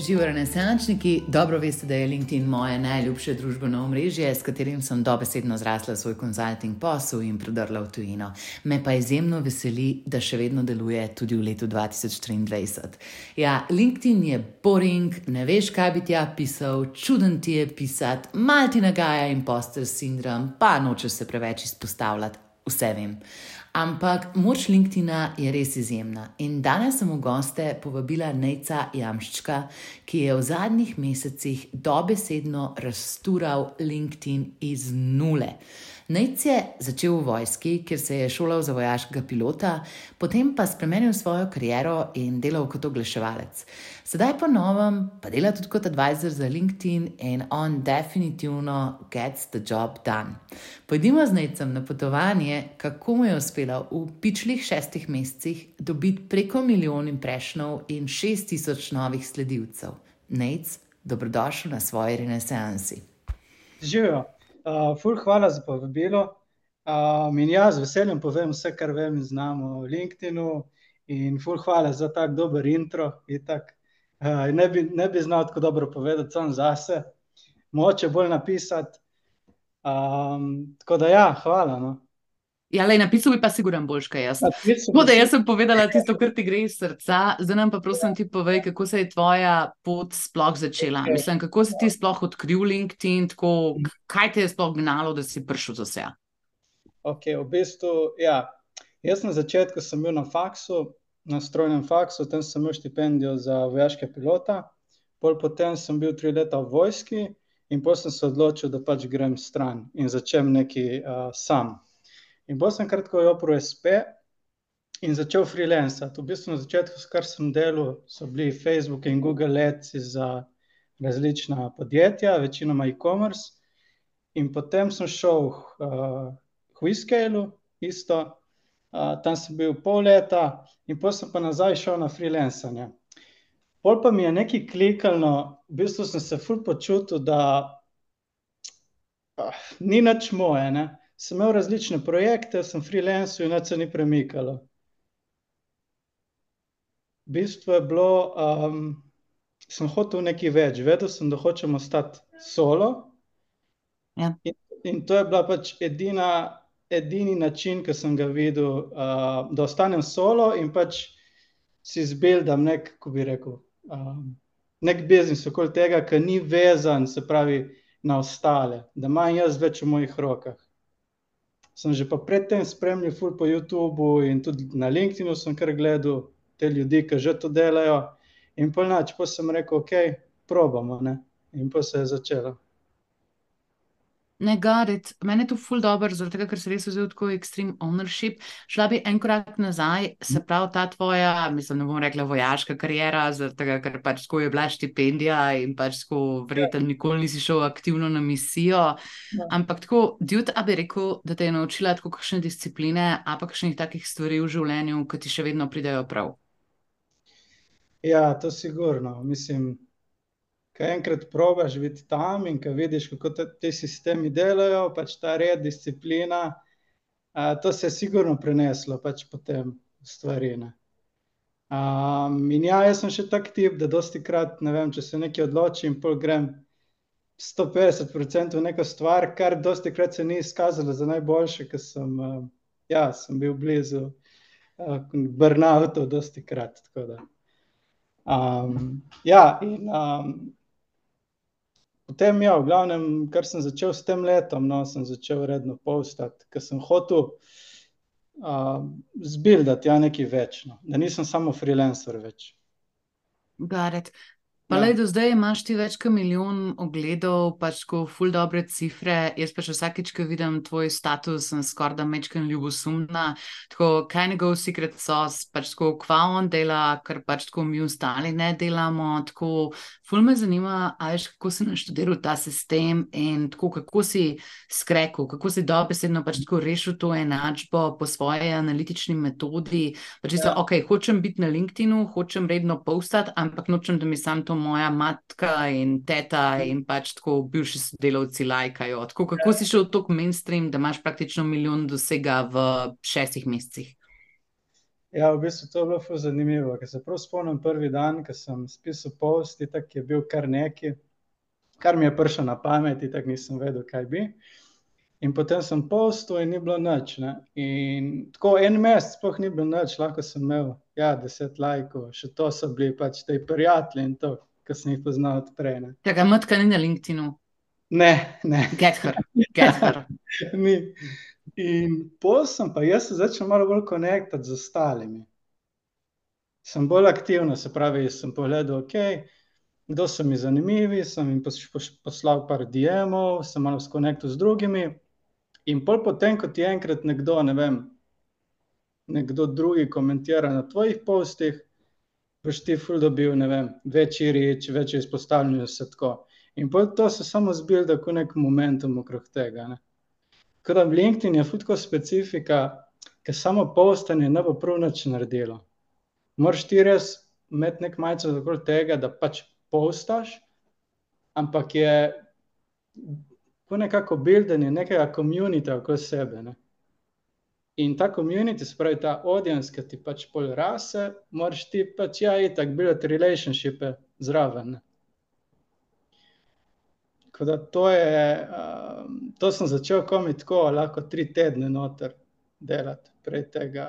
Živijo renesančniki, dobro veste, da je LinkedIn moje najljubše družbeno omrežje, s katerim sem dobesedno zrasla svoj konzulting posel in prodrla v tujino. Me pa izjemno veseli, da še vedno deluje tudi v letu 2023. Ja, LinkedIn je boring, ne veš, kaj bi ti ja pisal, čuden ti je pisati, mal ti nagaja in poster sindrom, pa nočeš se preveč izpostavljati, vse vem. Ampak moč LinkedIn-a je res izjemna. In danes sem v goste povabila Nejca Jamščka, ki je v zadnjih mesecih dobesedno raztural LinkedIn iz nule. Nejc je začel v vojski, kjer se je šolal za vojaškega pilota, potem pa spremenil svojo kariero in delal kot oglaševalec. Sedaj pa novem, pa dela tudi kot advisor za LinkedIn in on definitivno gets the job done. Pojdimo z Nejcem na potovanje, kako mu je uspelo v pičlih šestih mesecih dobiti preko milijon imprešnov in šest tisoč novih sledilcev. Nejc, dobrodošel na svoji renesansi. Živijo. Uh, ful, hvala za povabilo. Uh, in jaz z veseljem povem vse, kar vem in znam o LinkedInu. In ful, hvala za tak dober intro. Uh, ne, bi, ne bi znal tako dobro povedati sam zase, moče bolj napisati. Um, tako da ja, hvala. No. Ja, le napisal bi pa sigurno boljš, kaj jaz. Tako da jaz sem povedala tisto, kar ti gre iz srca. Zdaj nam pa prosim ti povej, kako se je tvoja pot sploh začela. Mislim, kako si ti sploh odkril LinkedIn, tako, kaj te je sploh gnalo, da si prišel za vse? Ok, v bistvu, ja. Jaz na začetku sem bil na faksu, na strojnem faksu, tam sem imel štipendijo za vojaške pilota, pol potem sem bil tri leta v vojski in potem sem se odločil, da pač grem stran in začnem neki uh, sam. In bolj sem kratko oprl SP in začel freelancati. V bistvu na začetku, kar sem delal, so bili Facebook in Google Ads za različna podjetja, večinoma e-commerce. In potem sem šel uh, v Whiskeylu, isto, uh, tam sem bil pol leta, in potem sem pa nazaj šel na freelancanje. Pol pa mi je nekaj klikalo, v bistvu sem se ful počutil, da uh, ni nič moje. Ne? Sem imel različne projekte, sem freelancer in se ni premikalo. V bistvu je bilo, um, sem hotel nekaj več, vedel sem, da hočem ostati solo. Ja. In, in to je bila pač edina, edini način, ki sem ga videl, uh, da ostanem solo in pač si zbildam nek, kako bi rekel, um, nek biznis okoli tega, ki ni vezan, se pravi, na ostale, da imam jaz več v mojih rokah sem že predtem spremljal ful po YouTubu in tudi na LinkedIn-u sem kar gledal te ljudi, ki že to delajo. In polnač, pa sem rekel, ok, probamo. Ne? In pa se je začelo ne gaditi. Mene je to ful dobro, zaradi tega, ker se res vzel tako extreme ownership. Šla bi en korak nazaj, se pravi ta tvoja, mislim, ne bom rekla vojaška karijera, zaradi tega, ker pač tako je bila štipendija in pač tako vreten, nikoli nisi šel aktivno na misijo. Ja. Ampak tako, Djud, a bi rekel, da te je naučila tako kakšne discipline, a pa kakšnih takih stvari v življenju, ki ti še vedno pridejo prav. Ja, to sigurno. Mislim, ko enkrat probaš biti tam in ko vidiš, kako te sistemi delajo, pač ta red, disciplina, a, to se je sigurno preneslo pač potem stvari. Um, in ja, jaz sem še tak tip, da dosti krat, ne vem, če se nekaj odločim, pol grem 150% v neko stvar, kar dosti krat se ni izkazalo za najboljše, ker sem, uh, ja, sem bil blizu uh, burnoutov dosti krat. Um, ja, in um, Potem, ja, v glavnem, kar sem začel s tem letom, no, sem začel redno postati, ker sem hotel uh, zbildati ja, nekaj več, no, da nisem samo freelancer več. Garet. Pa ja. le do zdaj imaš ti več kot milijon ogledov, pač ko ful dobre cifre. Jaz pa še vsakeč, ko vidim tvoj status, sem skoraj da mečken ljubosumna. Tako, kaj njegov secret sauce, pač tako, kva on dela, ker pač tako mi ostali ne delamo. Tako, ful me zanima, ajš, kako si naštudiral ta sistem in tako, kako si skrekal, kako si dobesedno pač tako rešil to enačbo po svoje analitični metodi. Pač ja. so, ok, hočem biti na LinkedInu, hočem redno postati, ampak nočem, da mi sam to moja matka in teta in pač tako bivši sodelavci lajkajo. Tako, kako si šel tako mainstream, da imaš praktično milijon dosega v šestih mesecih? Ja, v bistvu to je bilo ful zanimivo, ker se prav spomnim prvi dan, ko sem spisal post, itak je bil kar neki, kar mi je prišlo na pamet, itak nisem vedel, kaj bi. In potem sem postal in ni bilo nič, ne. In tako en mesec sploh ni bilo nič, lahko sem imel, ja, deset lajkov, še to so bili pač ti prijatelji in to, ke sem jih poznal od prej, ne. Čakaj, Metka ni na LinkedInu? Ne, ne. Get her, get her. Ni. In pol sem pa jaz se začel malo bolj konektati z ostalimi. Sem bolj aktivno, se pravi, sem pogledal, okej, kdo so mi zanimivi, sem jim poslal par DM-ov, se malo skonektal z drugimi. In pol potem, ko ti enkrat nekdo, ne vem, nekdo drugi komentira na tvojih postih, boš ti ful dobil, ne vem, večji reach, večjo izpostavljenost, tako. In to se samo zbilda kot neki momentum okrog tega. Tako da LinkedIn je ful tako specifika, ke samo postanje ne bo prav nič naredilo. Moraš ti res imeti neki mindset okoli tega, da pač postaš, ampak je ko nekako bildanje nekega communityja okoli sebe, ne. In ta community, se pravi ta audience, ke ti pač pol raste, moraš ti pač, ja, itak buildati relationshipe zraven. Tako da to je, to sem začel komaj tako, lahko tri tedne noter delati, prej tega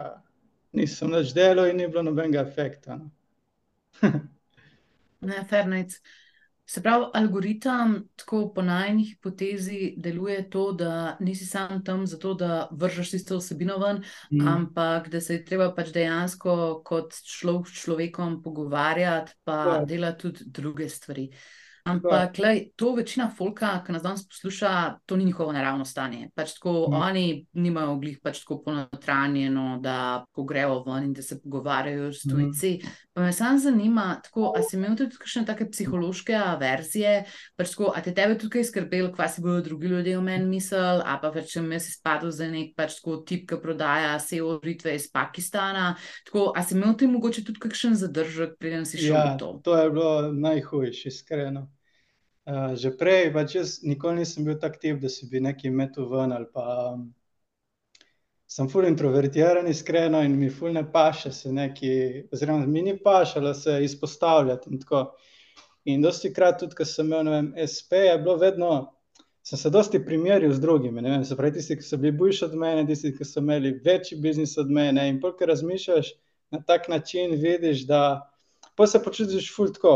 nisem nič delal in ni bilo nobenega efekta. Ne, nič. Se pravi, algoritem tako po najini hipotezi deluje to, da nisi samo tam zato, da vržeš tisto vsebino ven, ampak da se je treba pač dejansko kot človek s človekom pogovarjati pa delati tudi druge stvari. Ampak glej, to večina folka, ke nas danes posluša, to ni njihovo naravno stanje. Pač tako oni nimajo glih pač tako ponotranjeno, da ko grejo ven in da se pogovarjajo s tujci. Pa me samo zanima, tako, a si imel tudi kakšne take psihološke averzije, pač tako, a te tebe tudi kaj skrbelo, kva si bojo drugi ljudje o meni mislili, ali pa pač sem jaz izpadel za neki pač tako tip, ke prodaja SEO-storitve iz Pakistana, tako, a si imel ti mogoče tudi kakšen zadržek, preden si šel v to? Ja, to je bilo najhujše, iskreno. že prej pač jaz nikoli nisem bil tak tip, da se bi nekaj metal ven ali pa... Sem ful introvertiran, iskreno, in mi ful ne paše se nekaj, oziroma mi ni pašalo se izpostavljati in tako. In dostikrat tudi, ke sem imel, ne vem, espe, je bilo vedno, sem se dosti primerjal z drugimi, ne vem, se pravi tisti, ki so bili boljši od mene, tisti, ki so imeli večji biznis od mene, in pol ke razmišljaš na tak način, vidiš, da pol se počutiš ful tako,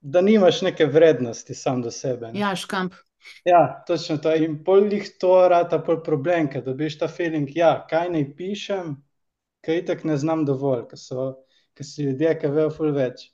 da nimaš neke vrednosti sam do sebe, ne. Ja, škamp. Ja, točno to, in pol glih to rata pol problem, ke dobiš ta feeling, ja, kaj naj pišem, ke itak ne znam dovolj, ke so, ke so ljudje, ke vejo ful več.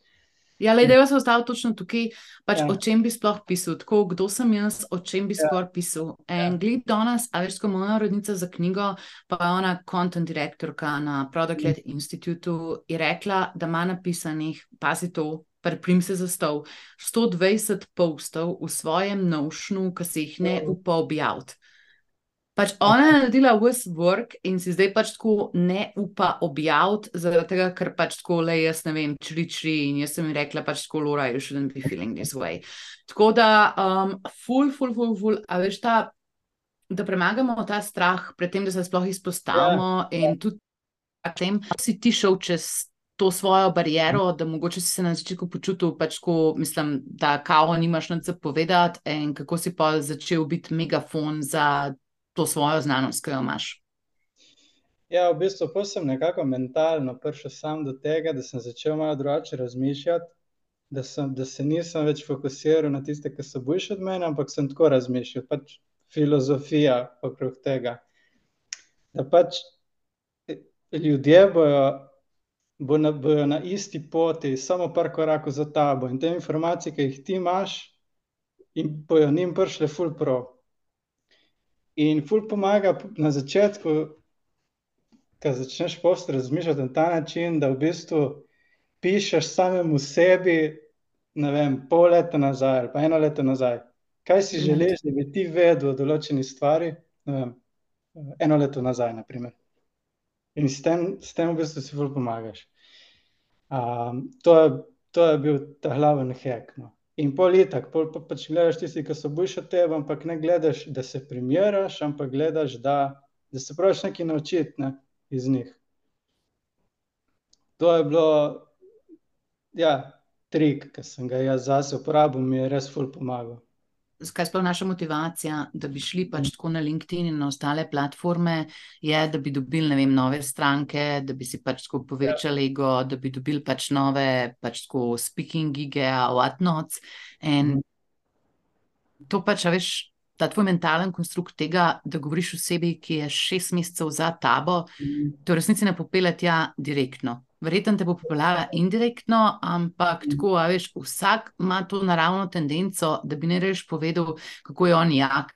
Ja, glej, dajva se ustaviti točno tukaj, pač o čem bi sploh pisal, tako, kdo sem jaz, o čem bi skoraj pisal. In glih danes, a veš, ko moja urednica za knjigo, pa je ona content direktorka na Product-led institutu, je rekla, da ima napisanih, pazi to, priprim se za stol, sto dvajset postov v svojem Notionu, ke se jih ne upa objaviti. Pač ona je naredila ves work in si zdaj pač tako ne upa objaviti, zaradi tega, ker pač tako, glej, jaz ne vem, čri, čri, in jaz sem ji rekla pač tako: "Lora, you shouldn't be feeling this way." Tako da, ful, ful, ful, ful, a veš, ta, da premagamo ta strah pred tem, da se sploh izpostavimo, in tudi tem, si ti šel čez to svojo bariero, da mogoče si se na začetku počutil pač tako, mislim, da kao nimaš nič za povedati, in kako si pol začel biti megafon za to svojo znanost, ke jo imaš? Ja, v bistvu pol sem nekako mentalno prišel sam do tega, da sem začel malo drugače razmišljati, da sem, da se nisem več fokusiral na tiste, ke so boljši od mene, ampak sem tako razmišljal, pač filozofija okrog tega. Da pač ljudje bojo, bojo na isti poti, samo par korakov za tabo, in te informacije, ke jih ti imaš, jim bojo njim prišle ful prav. In ful pomaga na začetku, ke začneš post razmišljati na ta način, da v bistvu pišeš samemu sebi, ne vem, pol leta nazaj ali pa eno leto nazaj, kaj si želiš, da bi ti vedel o določeni stvari, ne vem, eno leto nazaj, na primer. In s tem, s tem v bistvu si ful pomagaš. to je, to je bil ta glavni hack, no. In pol itak, pol pa pač gledaš tiste, ke so boljši od tebe, ampak ne gledaš, da se primerjaš, ampak gledaš, da, da se probaš nekaj naučiti, ne, iz njih. to je bilo, ja, trik, ki sem ga jaz zase uporabil, mi je res ful pomagal. Kaj sploh naša motivacija, da bi šli pač tako na LinkedIn in na ostale platforme, je, da bi dobili, ne vem, nove stranke, da bi si pač tako povečali ego, da bi dobili pač nove, pač tako speaking gige, whatnots. In to pač, veš, ta tvoj mentalen konstrukt tega, da govoriš osebi, ki je šest mesecev za tabo, to v resnici ne popelje tja direktno. Verjetno te bo popeljala indirektno, ampak tako, a veš, vsak ima to naravno tendenco, da bi ne reš povedal, kako je on jak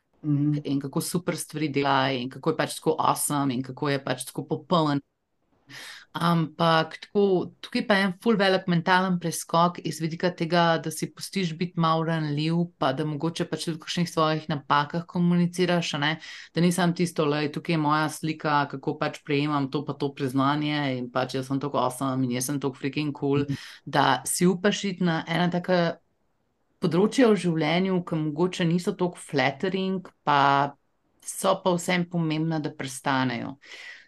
in kako super stvari dela in kako je pač tako awesome in kako je pač tako popoln. Ampak tako, tukaj pa je en ful velik mentalen preskok iz vidika tega, da si pustiš biti malo ranljiv, pa da mogoče pač tudi v kakšnih svojih napakah komuniciraš, ne, da nisem tisto, tukaj je moja slika, kako pač prejemam to pa to priznanje in pač jaz sem tako awesome in jaz sem tako freaking cool, da si upaš iti na ena taka področja v življenju, ki mogoče niso tako flattering, pa so pa vsem pomembna, da prestanejo.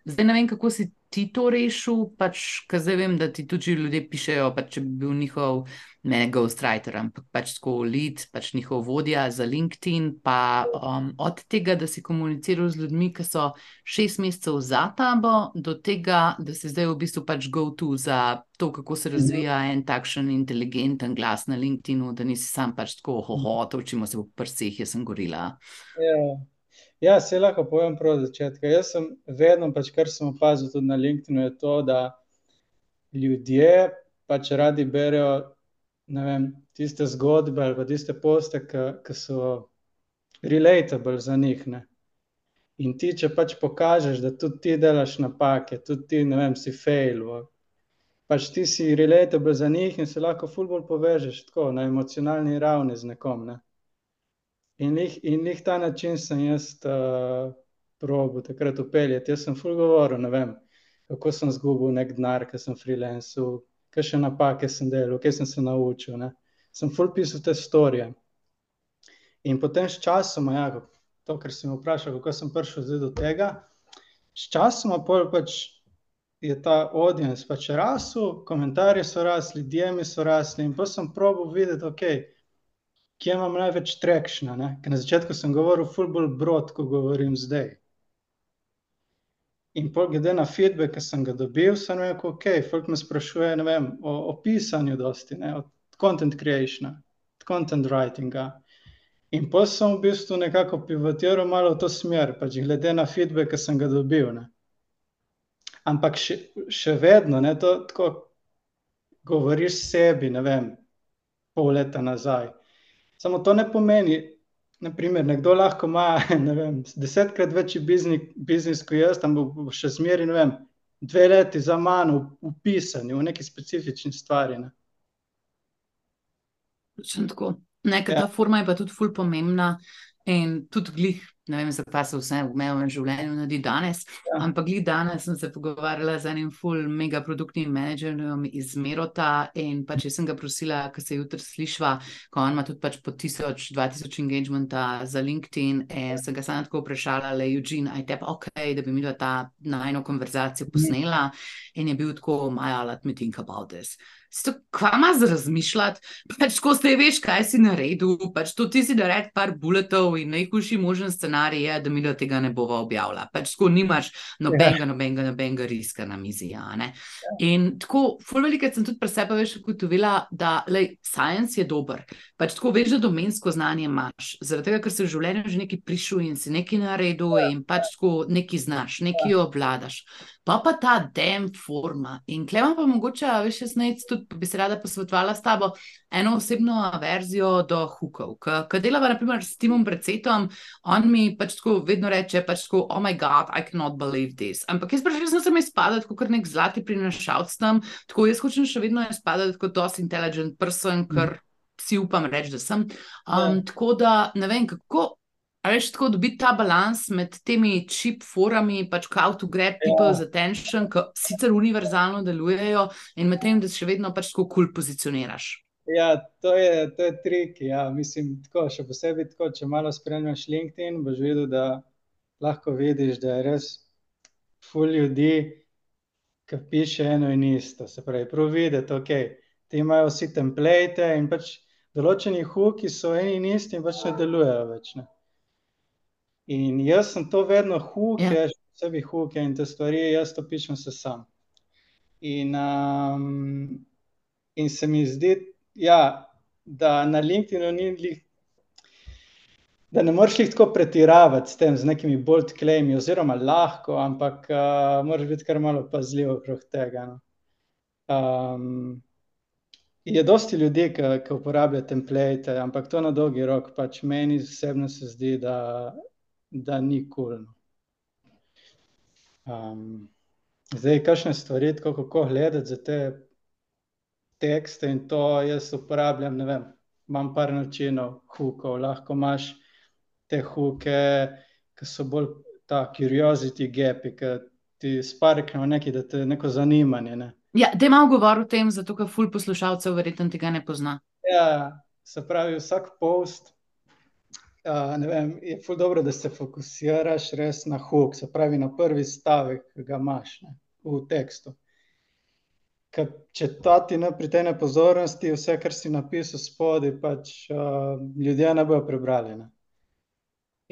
Zdaj ne vem, kako si ti to rešil, pač, ker zdaj vem, da ti tudi ljudje pišejo, pač, če bi bil njihov, ne ghostwriter, ampak pač tako lead, pač njihov vodja za LinkedIn, pa um, od tega, da si komuniciral z ljudmi, ki so šest mesecev za tabo, do tega, da si zdaj v bistvu pač go-to za to, kako se razvija en takšen inteligenten glas na LinkedInu, da nisi sam pač tako, hoho, to učimo se v prsih, jaz sem gorila. Ja. Ja, se lahko povem prav od začetka. Jaz sem vedno, pač, kar sem opazil tudi na LinkedIn-u, je to, da ljudje pač radi berejo vem, tiste zgodbe ali tiste poste, ki so relatable za njih. Ne. In ti, če pač pokažeš, da tudi ti delaš napake, tudi ti, ne vem, si fail, pač ti si relatable za njih in se lahko ful bolj povežeš tako na emocionalni ravni z nekom. Ne. In glih, in glih ta način sem jaz uh, probil takrat upeljati. Jaz sem ful govoril, ne vem, kako sem zgubil nek denar, ker sem freelancer, kakšne napake sem delal, kaj sem se naučil. Ne. Sem ful pisal te storije. In potem s časom, ja, to, kar si me vprašal, kako sem prišel do tega, s časom pač je ta audience pač rasel, komentarji so rasli, DM-ji so rasli in pa sem probil videti, okej, okay, kje imam največ trekšna. Na začetku sem govoril ful bolj brod, kot govorim zdaj. In pol glede na feedback, ki sem ga dobil, sem rekel, ok, folk me sprašuje, ne vem, o, o pisanju dosti, ne, od content creationa, od content writinga. In pol sem v bistvu nekako pivotiral malo v to smer, pač glede na feedback, ki sem ga dobil, ne. Ampak še, še vedno, ne, to tako govoriš sebi, ne vem, pol leta nazaj. Samo to ne pomeni, naprimer, nekdo lahko ima, ne vem, desetkrat večji biznis, biznis kot jaz, tam bo še zmeraj, ne vem, dve leti za mano v pisanju, v neki specifični stvari, ne. Točno tako. Ne, ker ta forma je pa tudi ful pomembna in tudi glih ne vem, zakaj se vse v mojem življenju naredi danes. Ja. Ampak glih danes sem se pogovarjala z enim full mega produktnim menedžerjem iz Merota in pač jaz sem ga prosila, ker se jutri slišva, ko on ima tudi pač po tisoč, dva tisoč engagementa za LinkedIn in sem ga sama tako vprašala, le Eugene, aj te pa ok, da bi mi ta najno konverzacijo posnela in je bil tako, Maja, let me think about this. Sto, kva ima za razmišljati, pač ko ste veš, kaj si naredil, pač to ti si naredil par bulletov in najhujši možen scenarij je, da mi do tega ne bova objavila. Pač tako nimaš nobenega, ja. nobenega, nobenega riska na mizi. Ja. In tako, ful velikrat sem tudi pri sebi veš ugotovila, da, lej, science je dober. Pač tako veš, da domensko znanje imaš, zaradi tega, ker si v življenju že nekaj prišel in si nekaj naredil ja. in pač tako nekaj znaš, nekaj ja. obvladaš pa pa ta dem forma. In klevam pa mogoče, veš, jaz nec tudi bi se rada posvetovala s tabo eno osebno verzijo do hukov. Ker delava naprimer s Timom Brecetom, on mi pač tako vedno reče, pač tako, oh my god, I cannot believe this. Ampak jaz pač resno sem izpadati kot nek zlati prinašalc tam, tako jaz hočem še vedno izpadati kot dosti intelligent person, ker mm. si upam reči, da sem. Um, yeah. Tako da ne vem, kako Veš, tako dobiti ta balans med temi čip forami, pač how to grab ja. people's ja. attention, ki sicer univerzalno delujejo, in med tem, da se še vedno pač tako kul cool pozicioniraš. Ja, to je, to je trik. Ja. Mislim, tako, še posebej, tako, če malo spremljaš LinkedIn, boš videl, da lahko vidiš, da je res ful ljudi, ki piše eno in isto. Se pravi, prav videti, ok, ti imajo vsi template in pač določeni huki so eni in isti in pač ne delujejo več. Ne? In jaz sem to vedno huke, ja. sebi huke in te stvari, jaz to pišem se sam. In, um, in se mi zdi, ja, da na LinkedIn-u ni lih da ne moreš jih tako pretiravati s tem, z nekimi bold claimi, oziroma lahko, ampak uh, moraš biti kar malo pazljiv okrog tega. No. Um, je dosti ljudi, ki uporabljajo template, ampak to na dolgi rok, pač meni osebno se zdi, da, da ni kul. Cool. Um, zdaj, kakšne stvari, kako gledati za te tekste in to jaz uporabljam, ne vem. Imam par načinov, hukov, lahko imaš te huke, ki so bolj ta curiosity gapi, ki ti sparknejo nekaj, da te neko zanimanje. Ne? Ja, da imamo govor o tem, zato ker ful poslušalcev verjetno tega ne pozna. Ja, se pravi, vsak post. Uh, vem, je ful dobro, da se fokusiraš res na huk, se pravi na prvi stavek, ki ga imaš ne, v tekstu. Ker če ta ti ne pritene pozornosti, vse, kar si napisal spodaj, pač uh, ljudje ne bodo prebrali. Ne.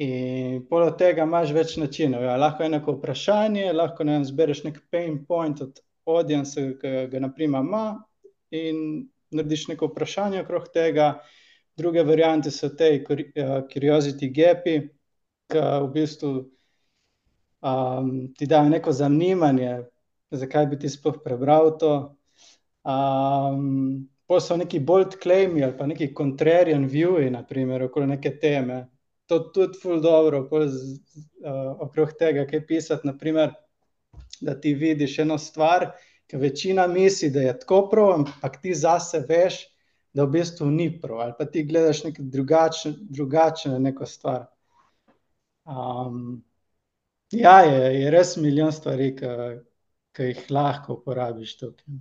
In poleg tega imaš več načinov. Ja, lahko je neko vprašanje, lahko ne vem, zbereš nek pain point od audience, ki ga naprimer ima in narediš neko vprašanje okrog tega. Druge variante so te uh, curiosity gapi, ki v bistvu um, ti dajo neko zanimanje, zakaj bi ti sploh prebral to. Um, Potem so neki bold claimi ali pa neki contrarian viewi, naprimer, okoli neke teme to tudi ful dobro, z, uh, okrog tega, kaj pisati. Naprimer, da ti vidiš eno stvar, ki večina misli, da je tako prav, ampak ti zase veš, da v bistvu ni prav, ali pa ti gledaš nekaj drugačne, drugačne neko stvar. Um, ja, je, je res milijon stvari, ki jih lahko uporabiš tukaj.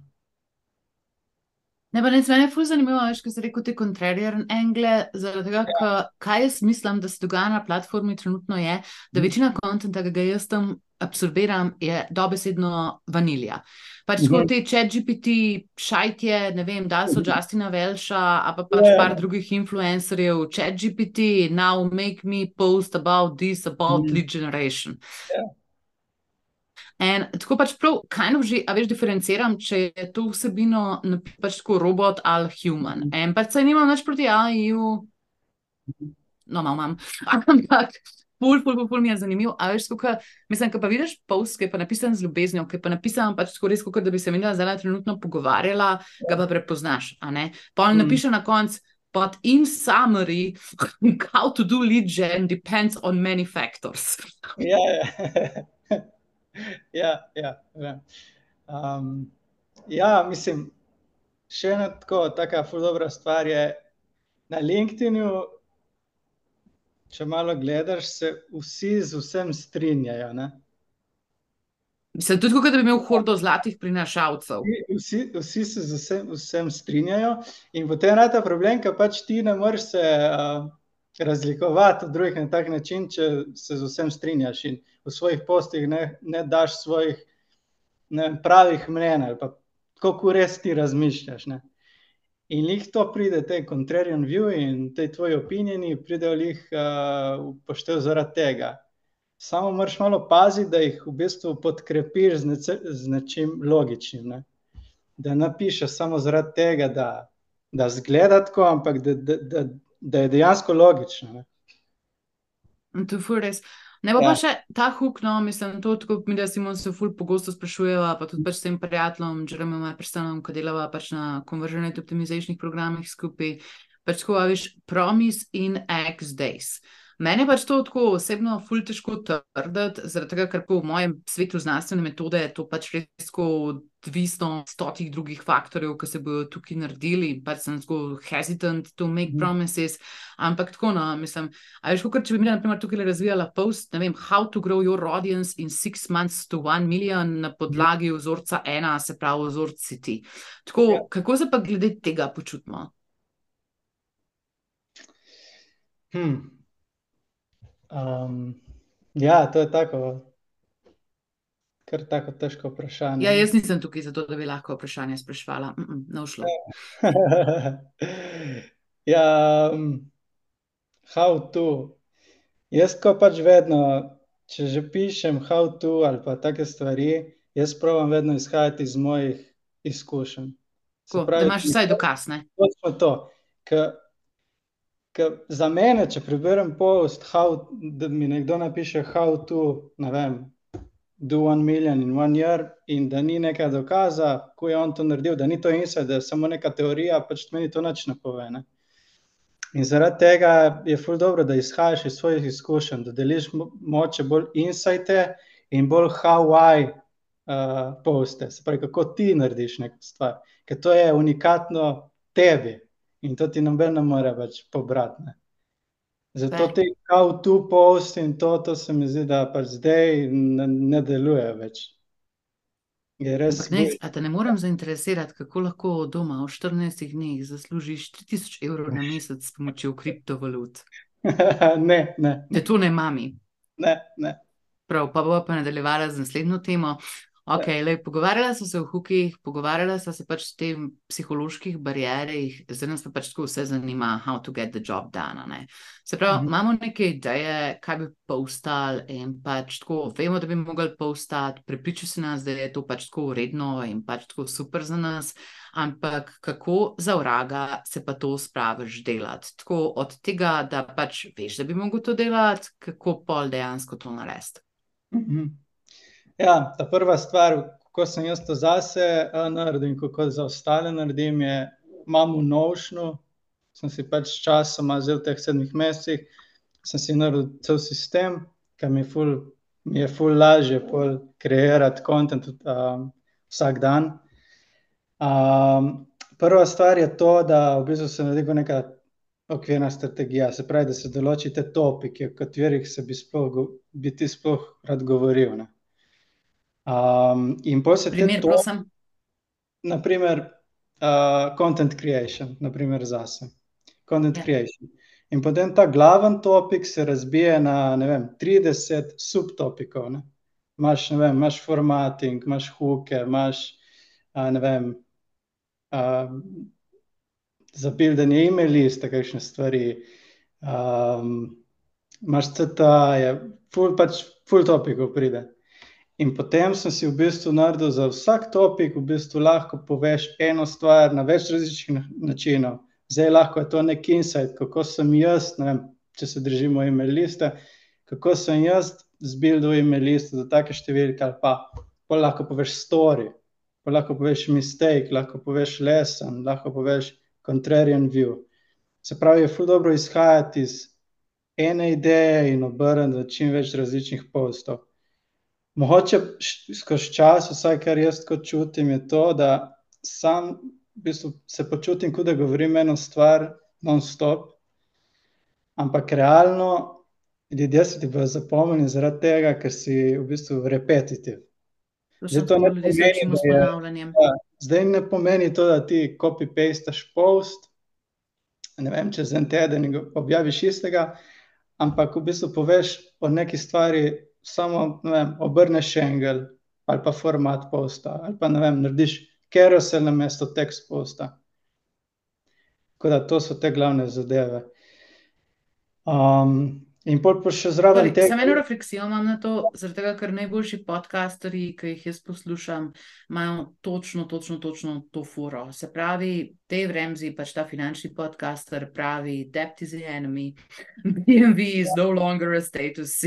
Ne, pa ne, meni je fully zanimivo, veš, ko si rekel te contrarian angle, zaradi tega, ja. kaj jaz mislim, da se dogaja na platformi trenutno je, da večina kontenta, ki ga jaz tam absorbiram, je dobesedno vanilija. Pač ko mhm. te chat GPT šajtje, ne vem, da so mhm. Justina Velša, a pa pač yeah. par drugih influencerjev, chat GPT, now make me post about this, about mm. lead generation. Yeah. In tako pač prav, kaj no že, a veš, diferenciram, če je to vsebino pač tako robot ali human. In pač se nimam več proti AI-ju, no, malo imam, ampak. Ful, ful, ful, ful mi je zanimiv. A veš, kako, mislim, ko pa vidiš post, ki je pa napisan z ljubeznijo, ki je pa napisan pač skoraj kot da bi se minila zdaj trenutno pogovarjala, ga pa prepoznaš. Pa on mm. napiše na koncu. But in summary, how to do lead gen depends on many factors. ja, ja. ja, ja, ja. Um, ja, mislim, še ena tako, taka ful dobra stvar je, na LinkedIn-u Če malo gledaš, se vsi z vsem strinjajo. Ne? Mislim, tudi, da bi imel hordo zlatih prinašalcev. Vsi, vsi se z vsem, vsem strinjajo, in potem je ta problem, ker pač ti ne moreš se uh, razlikovati od drugih na tak način, če se z vsem strinjaš. In v svojih postih ne, ne daš svojih ne, pravih mnen, ali pa kako res ti razmišljaš. Ne. In jih to pride, te contrarian view in te tvoje opinjeni, pridejo jih uh, upoštev zaradi tega. Samo moraš malo paziti, da jih v bistvu podkrepiš z, nece, z nečim logičnim. Ne. Da ne pišeš samo zaradi tega, da, da zgleda tako, ampak da, da, da, da je dejansko logično. Ne. To je res. Ne pa, ja. pa še ta huk, no, mislim, to, kot mi, da si se ful pogosto sprašujeva, pa tudi pač s tem prijateljem, Jeremom Epstenom, ko delava pač na konverženih optimizacijskih programih skupaj, pač ko viš promise in X days. Mene pač to tako osebno ful težko trditi, zaradi tega, ker v mojem svetu znanstvene metode je to pač res odvisno od stotih drugih faktorjev, ki se bodo tukaj naredili. Pač sem zelo hesitant to make mm. promises, ampak tako, no, mislim, a veš, kot če bi mi, na primer, tukaj razvijala post, ne vem, how to grow your audience in six months to one million na podlagi vzorca ena, se pravi vzorci ti. Tako, ja. kako se pa glede tega počutimo? Hmm. Um, ja, to je tako. Kar tako težko vprašanje. Ja, jaz nisem tukaj zato, da bi lahko vprašanje sprašvala. Mm -mm, ne ušlo. ja, um, how to. Jaz, ko pač vedno, če že pišem how to ali pa take stvari, jaz pravim vedno izhajati iz mojih izkušenj. Ko, pravi, da imaš vsaj dokaz. Točno to. Ka, ka za mene, če preberem post, how, da mi nekdo napiše how to, ne vem, do one million in one year, in da ni nekaj dokaza, ko je on to naredil, da ni to inside, da je samo neka teorija, pač meni to nič ne pove. Ne? In zaradi tega je ful dobro, da izhajaš iz svojih izkušenj, da deliš moče bolj insajte in bolj how I uh, poste, se pravi, kako ti narediš neko stvar, ker to je unikatno tebi in to ti noben ne more več pobrati. Ne? Zato ti kao tu post in to, to se mi zdi, da pač zdaj ne, ne deluje več. Je res. Ne, a te ne moram zainteresirati, kako lahko doma v 14 dneh zaslužiš 3000 evrov na mesec s pomočjo kriptovalut. ne, ne. Da to ne mami. Ne, ne. Prav, pa bo pa nadaljevala z naslednjo temo. Okay, lej, pogovarjala so se o hukih, pogovarjala so se pač o tem psiholoških barijerih, zdaj nas pa pač tako vse zanima, how to get the job done. Ne? Se pravi, mm -hmm. imamo neke ideje, kaj bi postali, in pač tako vemo, da bi mogli postati, prepričal se nas, da je to pač tako uredno in pač tako super za nas, ampak kako za vraga se pa to spraviš delati? Tako od tega, da pač veš, da bi mogel to delati, kako pol dejansko to narediti. Mm -hmm. Ja, ta prva stvar, kako sem jaz to zase naredil kako za ostale naredim, je, imam v nošnu, sem si pač časoma, zdaj v teh sedmih mesecih, sem si naredil cel sistem, ki mi, mi je ful lažje kreirati kontent um, vsak dan. Um, prva stvar je to, da v bistvu se naredi neka okvirna strategija, se pravi, da se določite topike, o katerih se bi, sploh, bi ti sploh rad govoril. Ne? Um, in pa se Primer, to, prosim. naprimer, uh, content creation, naprimer zase. Content Ja. creation. In potem ta glaven topik se razbije na, ne vem, 30 subtopikov, ne. Imaš, ne vem, imaš formatting, imaš hooke, imaš, a, ne vem, za buildanje email liste, kakšne stvari, imaš CTA-je, ful pač, ful topikov pride. In potem sem si v bistvu naredil za vsak topik, v bistvu lahko poveš eno stvar na več različnih načinov. Zdaj lahko je to nek insight, kako sem jaz, vem, če se držimo email liste, kako sem jaz zbildal email liste za take številke ali pa, pa lahko poveš story, pa lahko poveš mistake, lahko poveš lesson, lahko poveš contrarian view. Se pravi, je ful dobro izhajati iz ene ideje in obrniti v čim več različnih postov. Mogoče skozi čas, vsaj kar jaz tako čutim, je to, da sam v bistvu se počutim, kot da govorim eno stvar non-stop, ampak realno ljudje se ti bodo zapomnili zaradi tega, ker si v bistvu repetitiv. Zdaj, to ne pomeni, da je, ja, zdaj ne pomeni to, da ti copy-pastaš post, ne vem, čez en teden objaviš istega, ampak v bistvu poveš o neki stvari samo vem, obrneš engel ali pa format posta, ali pa ne vem, narediš carousel na mesto tekst posta. Tako da to so te glavne zadeve. Um, in pol pa še zraven tega. Samo eno refleksijo imam na to, zaradi tega, ker najboljši podcasterji, ki jih jaz poslušam, imajo točno, točno, točno to furo. Se pravi, Dave Ramsey, pač ta finančni podcaster, pravi: Debt is the enemy, BNB is no longer a status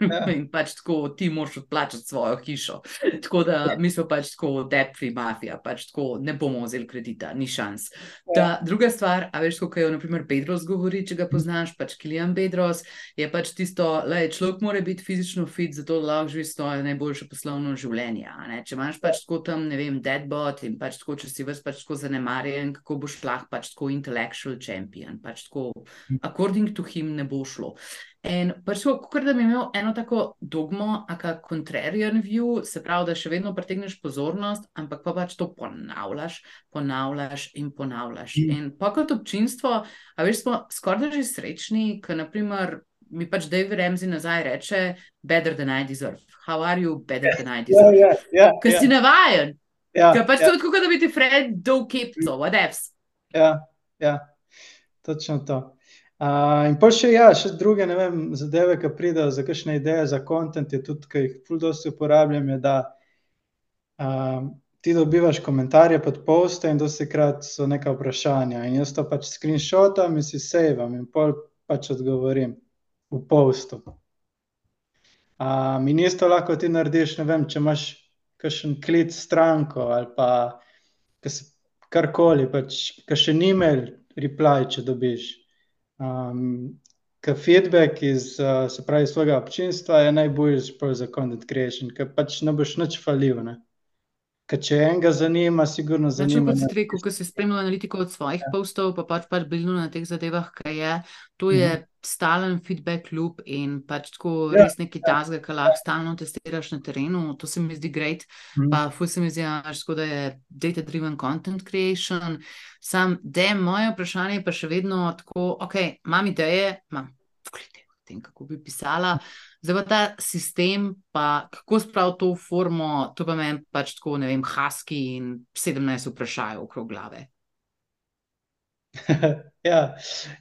Ja. In pač tako ti moraš odplačati svojo hišo. Tako da ja. mi smo pač tako debt-free mafija, pač tako ne bomo vzeli kredita, ni šans. Ja. Ta, druga stvar, a veš, kako je naprimer Bedros govori, če ga poznaš, pač Kilian Bedros, je pač tisto, da človek mora biti fizično fit, zato lahko živi svoje najboljše poslovno življenje. Če imaš pač tako tam, ne vem, deadbot in pač tako, če si vas pač tako zanemarjen, kako boš lahko pač tako intellectual champion, pač tako according to him ne bo šlo. In pač, kot da bi imel eno tako dogmo, a ka contrarian view, se pravi, da še vedno pritegneš pozornost, ampak pa pač to ponavljaš, ponavljaš in ponavljaš. Mm. In pa kot občinstvo, a veš, smo skoraj že srečni, ker naprimer mi pač David Ramsey nazaj reče: Better than I deserve. How are you better than I Ja, deserve? ja, ja, Ker si navajen. ja, Ker pač ja, to je tako, da bi ti Fred dol kipco, whatevs. ja, ja, točno to. Uh, in pa še, ja, še druge ne vem, zadeve, ki pridejo za kakšne ideje za kontent, je tudi, ki jih ful dosti uporabljam, je, da um, ti dobivaš komentarje pod poste in dosti krat so neka vprašanja in jaz to pač screenshotam in si savam in pol pač odgovorim v postu. Um, in isto lahko ti narediš, ne vem, če imaš kakšen klic stranko ali pa karkoli, pač kakšen email reply, če dobiš. Um, ker feedback iz, uh, se pravi, svojega občinstva je najboljši pol za content creation, ker pač ne boš nič falil, ne. Ker če enega zanima, sigurno Znači, zanima. kot si ne- rekel, ko si spremljal analitiko od svojih postov, pa pač pač blizu na teh zadevah, kaj je, to je stalen feedback loop in pač tako Ja, res neki tasga, ki lahko stalno testiraš na terenu, to se mi zdi great. Mhm. Pa ful se mi zdi, tako da je data-driven content creation. Sam, da je moje vprašanje pa še vedno tako, ok, imam ideje, imam ideje o tem, kako bi pisala. Zdaj pa ta sistem, pa kako spraviti to v formo, to pa meni pač tako, ne vem, haski in 17 vprašaj okrog glave. ja,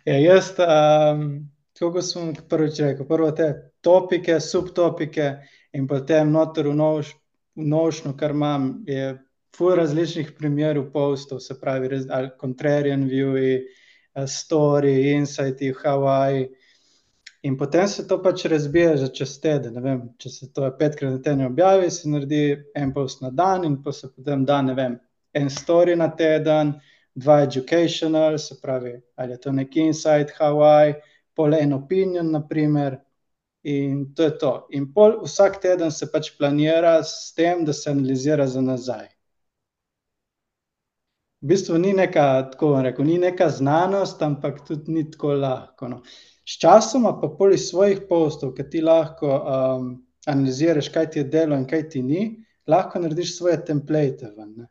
ja, jaz, um, kot sem prvič rekel, prvo te topike, subtopike in potem noter v, nož, v nošnu, kar imam, je ful različnih primerov postov, se pravi, ali contrarian viewi, eh, story, insighti, Hawaii. In potem se to pač razbije že čez teden. Vem, če se to petkrat na teden objavi, se naredi en post na dan, in pa se potem da, ne vem, en story na teden, dva educational, se pravi, ali je to neki insight, Hawaii, pol en opinion, naprimer. In to je to. In pol vsak teden se pač planira s tem, da se analizira za nazaj. V bistvu ni neka, tako bom rekel, ni neka znanost, ampak tudi ni tako lahko. No. Sčasoma pa pol iz svojih postov, ki ti lahko um, analiziraš, kaj ti je delo in kaj ti ni, lahko narediš svoje template ven.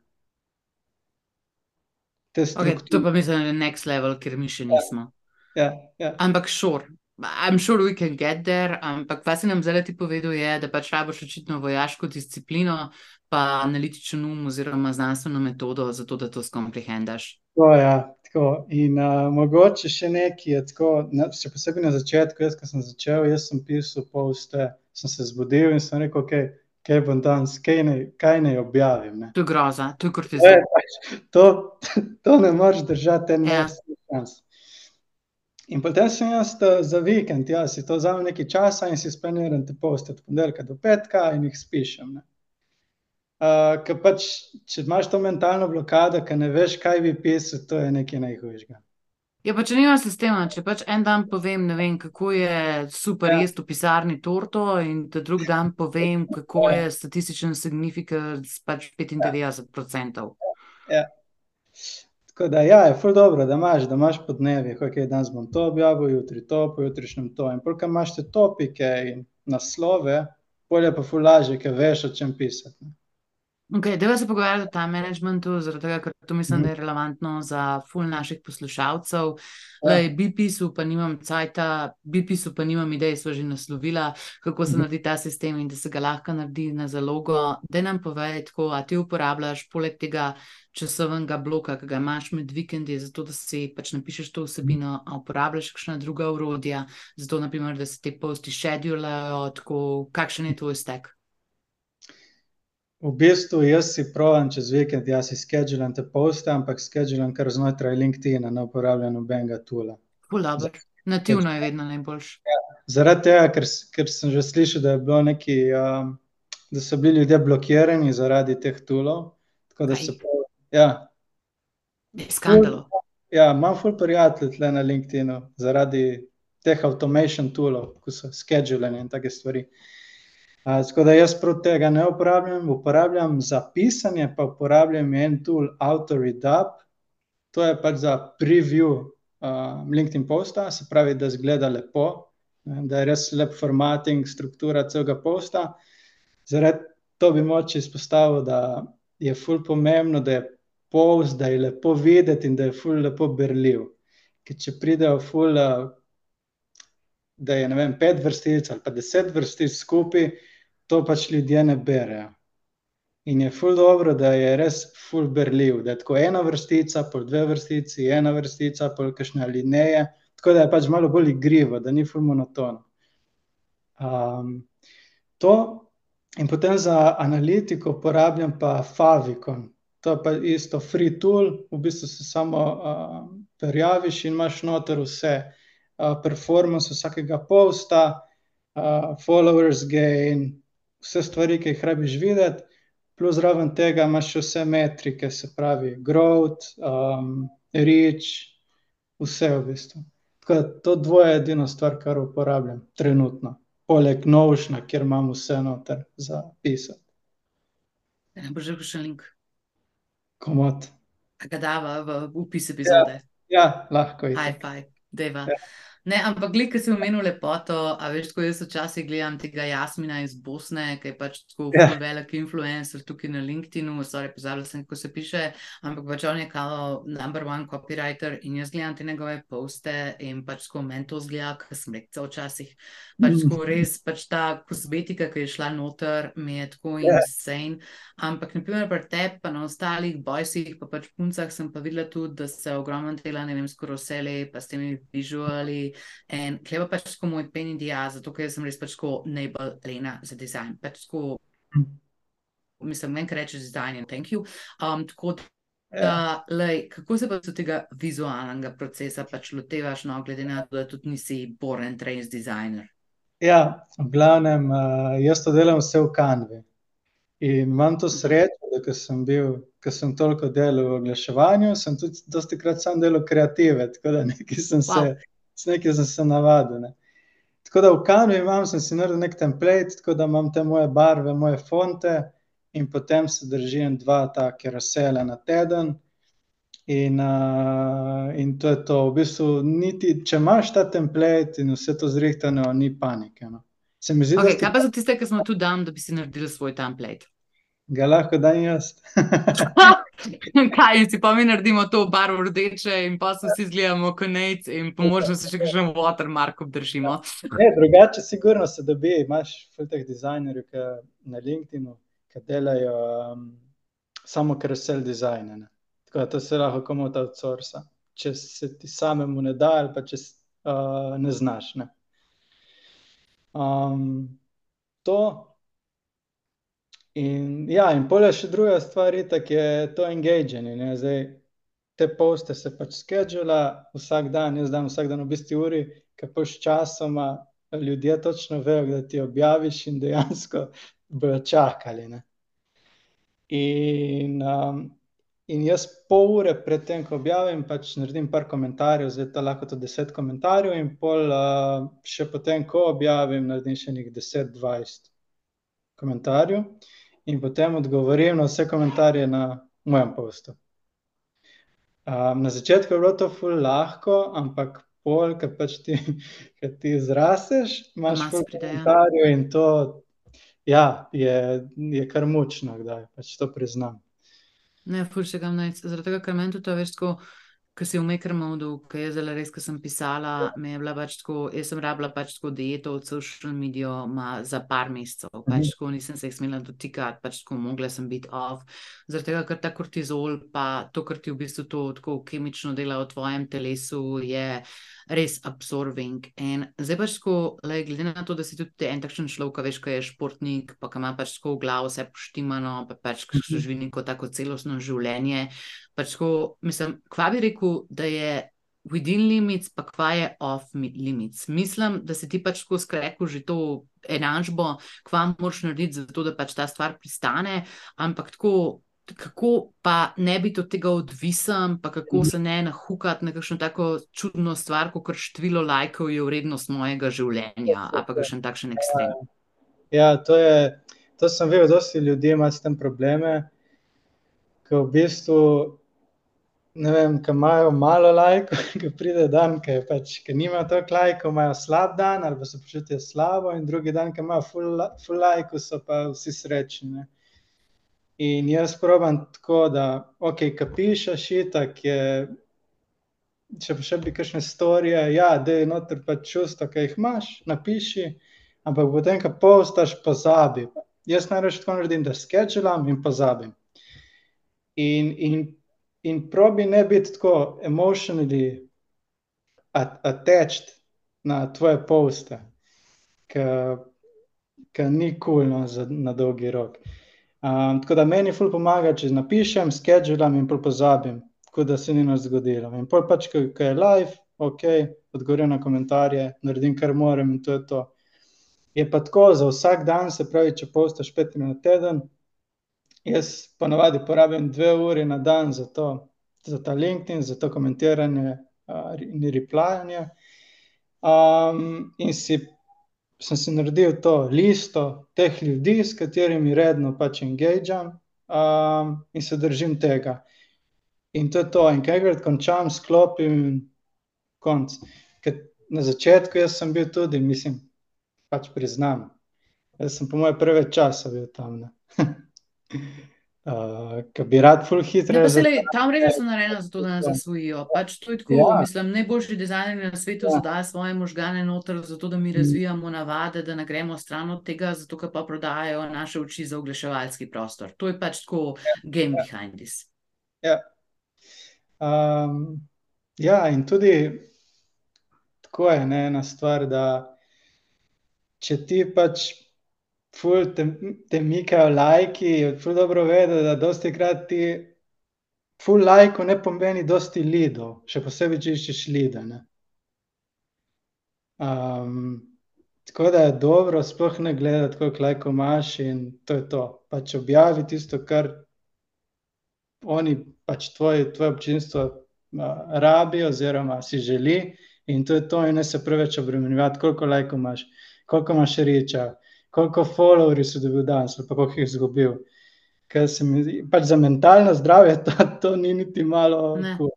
Te Okay, to pa mislim, da je next level, ker mi še nismo. Ja, ja. Ampak sure. I'm sure we can get there, ampak kaj si nam zdaj ti povedal, je, da pač rabiš očitno vojaško disciplino, pa analitičen um oziroma znanstveno metodo, zato da to skomprehendaš. Tako, ja, tako. In uh, mogoče še nekaj je tako, na, še posebej na začetku, jaz, ko sem začel, jaz sem pisal poste, sem se zbudil in sem rekel, okay, kaj bom danes, kaj kaj naj objavim. Ne. To je groza, to je kortizem. je pač, to, to ne moreš držati en Ja. mesec čas. In potem sem jaz za vikend, ja, si to vzamem nekaj časa in si splaniram te poste od ponedeljka do petka in jih spišem. Ne. Uh, ker pač, če imaš to mentalno blokado, ker ne veš, kaj bi pisal, to je nekaj najhujšega. Ja, pa če nima sistema, če pač en dan povem, ne vem, kako je super Ja. jesti v pisarni torto, in ta drug dan povem, kako je statističen signifikans pač 95%. Ja. Tako da, ja, je ful dobro, da imaš, da imaš po dnevi, ok, danes bom to objavil, jutri to, pojutrišnjem to. In polk imaš te topike in naslove, bolje pa ful lažje, ker veš, o čem pisati. ne. Okay, Deva se pogovarjati o time managementu, zaradi tega, ker to mislim, Mhm. da je relevantno za ful naših poslušalcev. Ja. BP-su pa nimam cajta, BP-su pa nimam idej, so že naslovila, kako se Mhm. naredi ta sistem in da se ga lahko naredi na zalogo. Da nam povej tako, a ti uporabljaš poleg tega časovnega bloka, ki ga imaš med vikendi, zato da si pač napišeš to vsebino, a uporabljaš kakšna druga urodja, zato naprimer, da se te posti šedulajo, tako, kakšen je tvoj stek? V bistvu jaz si pravim čez vikend, jaz si skedulam te poste, ampak skedulam kar znotraj LinkedIna, ne uporabljam nobenega tula. Ful dobro. Nativno je vedno najboljše. Zaradi tega, ker, ker sem že slišal, da, neki, um, da so bili ljudje blokirani zaradi teh tulov. Tako da Kaj? se pravi, ja, skandalo. ja, imam ful prijateljev tle na LinkedInu zaradi teh automation toolov, ko so scheduleni in take stvari. Uh, tako da jaz prav tega ne uporabljam, uporabljam za pisanje, pa uporabljam en tool AutoRedapt. To je pač za preview uh, LinkedIn posta, se pravi, da zgleda lepo, ne, da je res lep formatting, struktura celega posta. Zaradi to bi moče izpostavil, da je ful pomembno, da je post, da je lepo videti in da je ful lepo berljiv. Ker če pridejo ful da je vem, pet vrstic ali pa deset vrstic skupaj, to pač ljudje ne berejo. In je ful dobro, da je res ful berljiv, da je tako ena vrstica, pol dve vrstici, ena vrstica, pol kakšne alineje, tako da je pač malo bolj igrivo, da ni ful monotono. Um, to in potem za analitiko uporabljam pa Favicon. To je pa isto free tool, v bistvu se samo uh, prijaviš in imaš noter vse uh, performance vsakega posta, uh, followers gain, vse stvari, ki jih rabiš videti, plus zraven tega imaš še vse metrike, se pravi growth, um, reach, vse v bistvu. Tako da to dvoje je edino stvar, kar uporabljam trenutno, poleg Notiona, kjer imam vse noter za pisati. Ne boš rekel še link. Komot. A ga dava v opis epizode. Ja, lahko je. High five, deva. Ja. Ne, ampak, glede, ki si omenil lepoto, a veš, ko jaz včasih gledam tega Jasmina iz Bosne, ki je pač tako yeah. Ja. velik influencer tukaj na LinkedInu, sorry, pozabila sem, kako se piše, ampak pač on je kao number one copywriter in jaz gledam te njegove poste in pač tako meni to zgleda, ker sem rekel včasih, pač tako mm. res, pač ta kozmetika, ki je šla noter, mi je tako yeah. Ja. insane. Ampak, naprimer, pri tebi, pa na ostalih bojsih, pa pač puncah sem pa videla tudi, da se ogromno dela, ne vem, skoro vse le, pa s temi vizuali. In kleba pač tako moj pen in dia, zato ker sem res pač tako najbolj lena za dizajn. Pač tako, mislim, meni reče dizajn in thank you. Um, tako da. Ja. lej, kako se pa od tega vizualnega procesa pač lotevaš, no, glede na to, da tudi nisi boren trained designer? Ja, v glavnem, uh, jaz to delam vse v kanvi. In imam to srečo, da sem bil, ker sem toliko delal v oglaševanju, sem tudi dosti krat sam delal kreative, tako da nekaj sem wow. se nekaj sem se navadil. Ne. Tako da v Kanu imam, sem si naredil nek template, tako da imam te moje barve, moje fonte, in potem se držim dva take razsele na teden. In, uh, in to je to. V bistvu, niti, če imaš ta template in vse to zrihtano, ni panike. No. Zdi, okay, kaj pa za tiste, ki smo tu dan, da bi si naredili svoj template? Ga lahko dan jaz. Kaj si pa mi naredimo to barvo rdeče, in pa se vsi zgledamo kot nec, in po možnosti še kakšen watermark obdržimo. Ne, drugače, sigurno se dobi. Imáš teh dizajnerjev na LinkedIn, ki delajo um, samo carousel dizajne. Ne. Tako da to se lahko komu ta outsourca. Če se ti samemu ne da, ali pa če uh, ne znaš. Ne. Um, to In, ja, in polje še druga stvar, ki je to engaging. Zdaj, te poste se pač skedžula vsak dan, jaz dan vsak dan v bistvu uri, ki pač časoma ljudje točno vejo, da ti objaviš in dejansko bojo čakali. Ne? In, um, in jaz pol ure pred tem, ko objavim, pač naredim par komentarjev, zdaj to lahko to deset komentarjev, in pol uh, še potem, ko objavim, naredim še nekaj deset, dvajset komentarjev in potem odgovorim na vse komentarje na mojem postu. Um, na začetku je bilo to ful lahko, ampak pol, ki pač ti, ti zrasteš, imaš ful komentarjev in to ja, je, je kar mučno, da pač to priznam. Ne, ful še kam naj, zaradi tega, ker meni to veš, ko si v Mekrmodu, ki je zelo res, ki sem pisala, me je bila pač tako, jaz sem rabila pač tako dieto od social medija za par mesecev, pač mhm. tako nisem se jih smela dotikati, pač tako mogla sem biti off. Zaradi tega, ker ta kortizol, pa to, kar ti v bistvu to tako kemično dela v tvojem telesu, je res absorbing. In zdaj pač tako, le, glede na to, da si tudi en takšen človek, veš, ki je športnik, pa ki ima pač tako v glavu vse poštimano, pa pač ki so živeli kot tako celostno življenje. Pač tako, mislim, kva bi rekel, da je. Within limits, pa kva je off limits. Mislim, da si ti pač tako skrekel že to enačbo, kva moraš narediti, zato da pač ta stvar pristane, ampak tako kako pa ne biti od tega odvisen, pa kako se ne nahukati na kakšno tako čudno stvar, kot število lajkov je vrednost mojega življenja, ali pa še takšen ekstrem. Ja, to, je, to sem videl, da dosti ljudi ima s tem probleme, ki v bistvu. Ne vem, ki imajo malo lajkov, ki pride dan, ki, pač, ki nimajo toliko lajkov, imajo slab dan ali pa se počutijo slabo, in drugi dan, ki imajo full, lajkov, so pa vsi srečni. In jaz pravim tako, da ok, ki pišeš, itak je če pa še bi kakšne storije, ja, da je noter pač čustva, ki jih imaš, napiši, ampak potem, ko postaš, pozabi. Jaz najraje tako naredim, da skedžulam in pozabim. In, in, in probi ne biti tako emotionally attached na tvoje poste, ker ni kul cool, no, na dolgi rok. Um, tako da meni ful pomaga, če napišem, skedžulam in pozabim, kot da se ni nič zgodilo. In pol pač, ko je live, ok, odgovorim na komentarje, naredim, kar moram in to je to. Je pa tako za vsak dan, se pravi, če postaš pet minut na teden, jaz ponavadi porabim dve uri na dan za to, za ta LinkedIn, za to komentiranje uh, in replajanje. Um, in si sem si naredil to listo teh ljudi, s katerimi redno pač engageam um, in se držim tega. In to je to, in kaj enkrat končam, sklopim konc. Ker na začetku jaz sem bil tudi, mislim, pač priznam, jaz sem po moje prve časa bil tam. Uh, ki bi rad ful hitro razumel. Tam reče, da so narejeni za to, da nas zasvojijo. Pač to je tako, ja. mislim, najboljši dizajner na svetu ja. zadaja svoje možgane noter, zato da mi mm. razvijamo navade, da ne gremo stran od tega, zato pa prodajajo naše oči za oglaševalski prostor. To je pač tako ja. game ja. behind this. Ja. Um, ja, in tudi tako je ne, ena stvar, da če ti pač ful te, te mikajo lajki, ful dobro vedo, da dosti krat ti ful lajko ne pomeni dosti lidov, še posebej, če iščeš lide. Um, tako da je dobro, sploh ne gledati, koliko lajkov imaš in to je to. Pač objavi tisto, kar oni, pač tvoj, tvoje občinstvo uh, rabi oziroma si želi in to je to in ne se preveč obremenjevati, koliko lajkov imaš, koliko imaš reča, koliko followerjev si dobil danes, ali pa koliko jih izgubil. Ker se mi pač za mentalno zdravje to, to ni niti malo. Cool.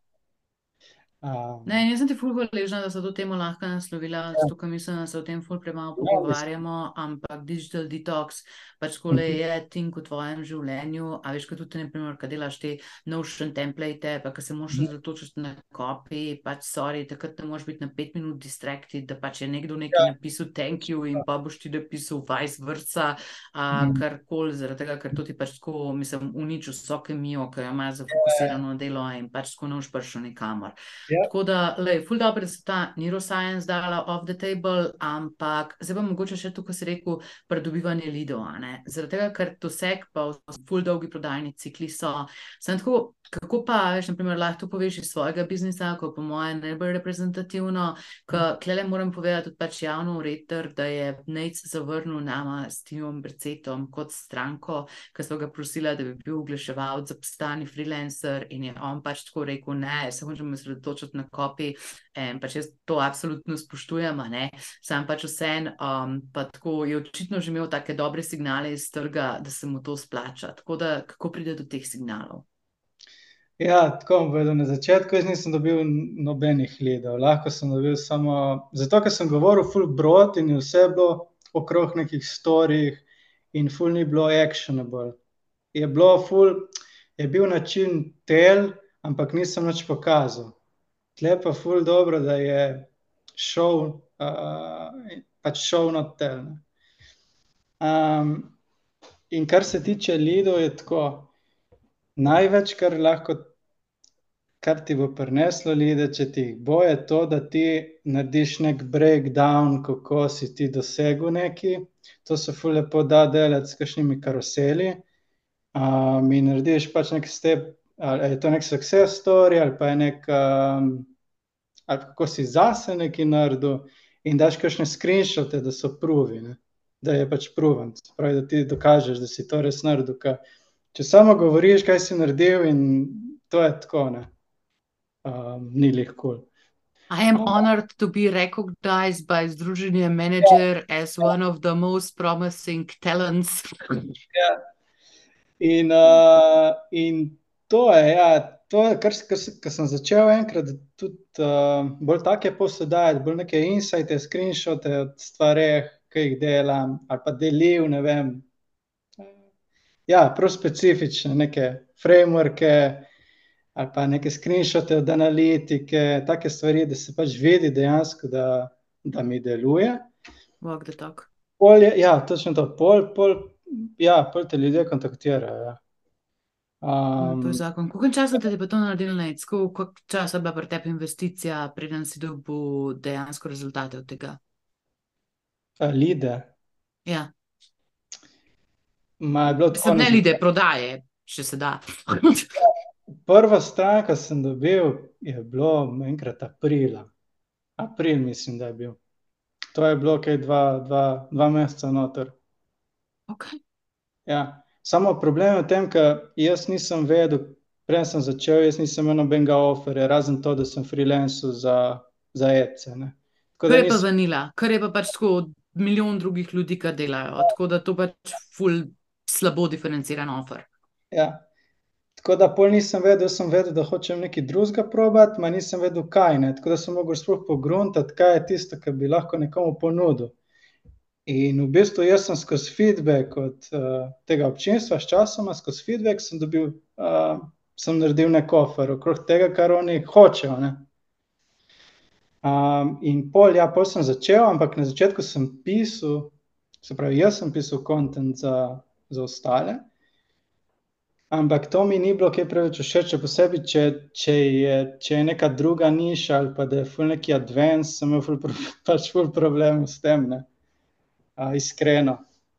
Um, ne, jaz sem ti ful hvaležna, da se to temo lahko naslovila, ja. zato ker mislim, da se o tem ful premalo ja, pogovarjamo, ampak digital detox, pač kole mhm. je ting v tvojem življenju, a veš, kot tudi, naprimer, kad delaš te notion template, pa kad se moraš mhm. zatočiti na copy, pač sorry, takrat ne moraš biti na pet minut distracted, da pač je nekdo nekaj ja. napisal thank you in pa boš ti napisal vice versa, mhm. kar koli, zaradi tega, ker to ti pač tako, mislim, uniči vso kemijo, ki jo imaš zafokusirano na delo in pač tako ne boš prišel nikamor. Ja. Tako da, le, ful dobro, da se ta neuroscience dala off the table, ampak zdaj pa mogoče še to, kar si rekel, pridobivanje lidov. Zaradi tega, ker to sek, pa ful dolgi prodajni cikli so. Sem tako, Kako pa, veš, naprimer, lahko poveš iz svojega biznisa, ko po mojem najbolj reprezentativno, klele moram povedati tudi pač javno ureter, da je Nec zavrnil nama s Timom Brecetom kot stranko, ki so ga prosila, da bi bil oglaševalc za postani freelancer in je on pač tako rekel, ne, se hočem osredotočiti na kopi in pač jaz to absolutno spoštujem, ne, sam pač vsem, um, pa tako je očitno že imel take dobre signale iz trga, da se mu to splača. Tako da, kako pride do teh signalov? Ja, tako bom povedal. Na začetku jaz nisem dobil nobenih ledov, lahko sem dobil samo zato, ker sem govoril full brod in je vse bilo okrog nekih storij in full ni bilo actionable. Je bilo full, je bil način tel, ampak nisem nič pokazal. Tle pa full dobro, da je šel, uh, pač šel na tel. Um, in kar se tiče lidov, je tako. Največ, kar lahko kar ti bo prineslo lide, če ti bo, je to, da ti narediš nek breakdown, kako si ti dosegel neki. To se fu lepo da delati s kakšnimi karuseli. Um, in narediš pač nek step, ali je to nek success story, ali pa je nek, um, ali kako si zase neki naredil, in daš kakšne screenshote, da so pruvi, ne? da je pač proven. Pravi, da ti dokažeš, da si to res naredil. Če samo govoriš, kaj si naredil, in to je tako. Ne? Um, ni lahko. I am honored to be recognized by Združenje Manager yeah. as one of the most promising talents. Ja. In, uh, in to je, ja, to je kar, kar, kar sem začel enkrat tudi uh, bolj take posedajati, bolj neke insajte, screenshote od stvareh, ki jih delam, ali pa delil, ne vem. Ja, prav specifične neke frameworke, ali pa neke screenshote od analitike, take stvari, da se pač vidi dejansko, da, da mi deluje. Walk the talk. Pol je, ja, točno to, pol, pol, ja, pol te ljudje kontaktirajo. Ja. Um, to je zakon. Koliko časa te je pa to naredilo na Ecku? Koliko časa je bila pri tebi investicija, preden si dobil dejansko rezultate od tega? lide. Ja, Ma je bilo tako, ne ne- lide, prodaje, če se da. Prva stran, ki sem dobil, je bilo enkrat aprila. April, mislim, da je bil. To je bilo kaj dva, dva, dva meseca noter. okay. Ja. Samo problem je v tem, ker jaz nisem vedel, preden sem začel, jaz nisem imel nobenega oferja, razen to, da sem freelancer za, za ECE. Kar da je pa nisem, vanila, kar je pa pač tako milijon drugih ljudi, ki delajo. Tako da to pač ful slabo diferenciran offer. ja. Tako da pol nisem vedel, sem vedel, da hočem nekaj drugega probati, ma nisem vedel, kaj ne. Tako da sem mogel sploh pogruntati, kaj je tisto, kar bi lahko nekomu ponudil. In v bistvu jaz sem skozi feedback od uh, tega občinstva, s časoma, skozi feedback sem dobil, uh, sem naredil nek offer okrog tega, kar oni hočejo. Um, in pol, ja, pol sem začel, ampak na začetku sem pisal, se pravi, jaz sem pisal kontent za, za ostale. Ampak to mi ni bilo kaj preveč všeč, še posebej, če, če, je, če je neka druga niša ali pa da je ful neki advance, sem imel ful, pač ful problem s tem, ne. A, iskreno.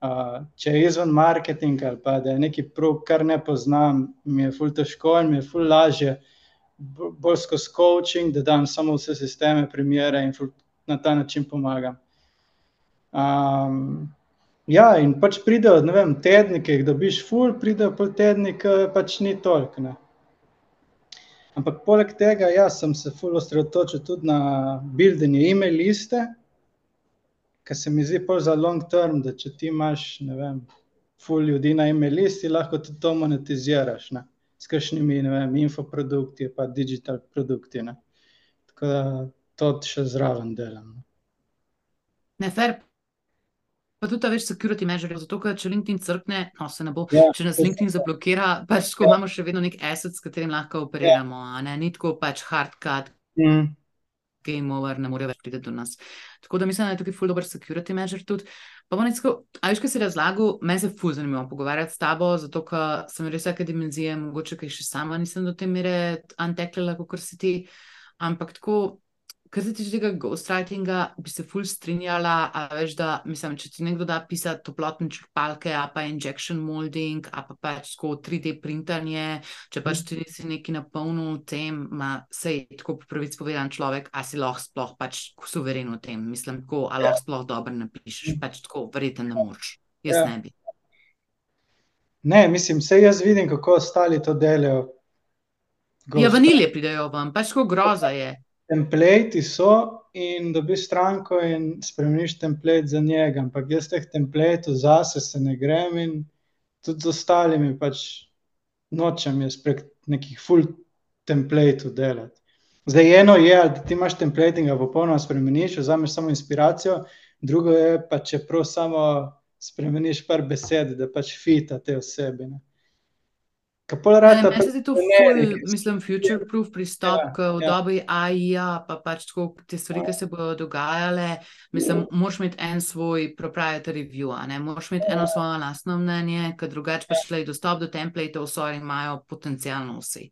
A, če je izven marketinga ali pa da je neki prug, kar ne poznam, mi je ful težko in mi je ful lažje, bo- bolj skozi coaching, da dam samo vse sisteme, primere in ful na ta način pomagam. Um, ja, in pač pridejo, ne vem, tedni, ki jih dobiš, ful, pridejo pa tedni, ki pač ni toliko. Ampak poleg tega, ja, sem se ful osredotočil tudi na building e-mail liste, ker se mi zdi pol za long term, da če ti imaš, ne vem, ful ljudi na e-mail listi, lahko tudi to monetiziraš, ne, s kakšnimi, ne vem, infoprodukti pa digital produkti, ne. Tako da to še zraven delam. Ne, fair. Pa tudi ta več security measure, zato ker če LinkedIn crkne, no se ne bo, Ja, če nas LinkedIn zablokira, pač tako imamo še vedno nek asset, s katerim lahko operiramo, a ne, ni tako pač hard cut, Mm. game over, ne morejo več priti do nas. Tako da mislim, da je tukaj ful dober security measure tudi. Pa bom rekel, a veš, kaj si razlagal, meni se ful zanimivo pogovarjati s tabo, zato ker sem res vsake dimenzije, mogoče kaj še sama nisem do te mere anteklela, kot si ti, ampak tako, kar se tiče tega ghostwritinga, bi se ful strinjala, a veš, da mislim, če ti nekdo da pisati toplotne črpalke, a pa injection molding, a pa pač tako 3D printanje, če pač ti nisi neki napolnil v tem, ma sej tako po pravici povedan človek, a si lahko sploh pač suveren v tem, mislim tako, a lahko sploh dobro napišeš, pač tako, verjetno ne moreš, jaz Ja. ne bi. Ne, mislim, vse jaz vidim, kako ostali to delajo. Ja, vanilje pridejo vam, pač tako groza je. Templati so in dobiš stranko in spremeniš template za njega, ampak jaz teh templatov zase se ne grem in tudi z ostalimi pač nočem jaz prek nekih full templatov delati. Zdaj eno je, da ti imaš template in ga popolnoma spremeniš, vzameš samo inspiracijo, drugo je pa, če prav samo spremeniš par besed, da pač fita te osebe. Ne. Pol Ne, rata Meni se zdi to generic, ful, mislim, future-proof pristop, Ja, ja, v ja. dobi AI-ja, pa pač tako te stvari, ki se bodo dogajale. Mislim, moraš imeti en svoj proprietary view, ne, moraš imeti eno svoje lastno mnenje, ker drugače pa šle dostop do templateov, sorry, imajo potencialno vsi.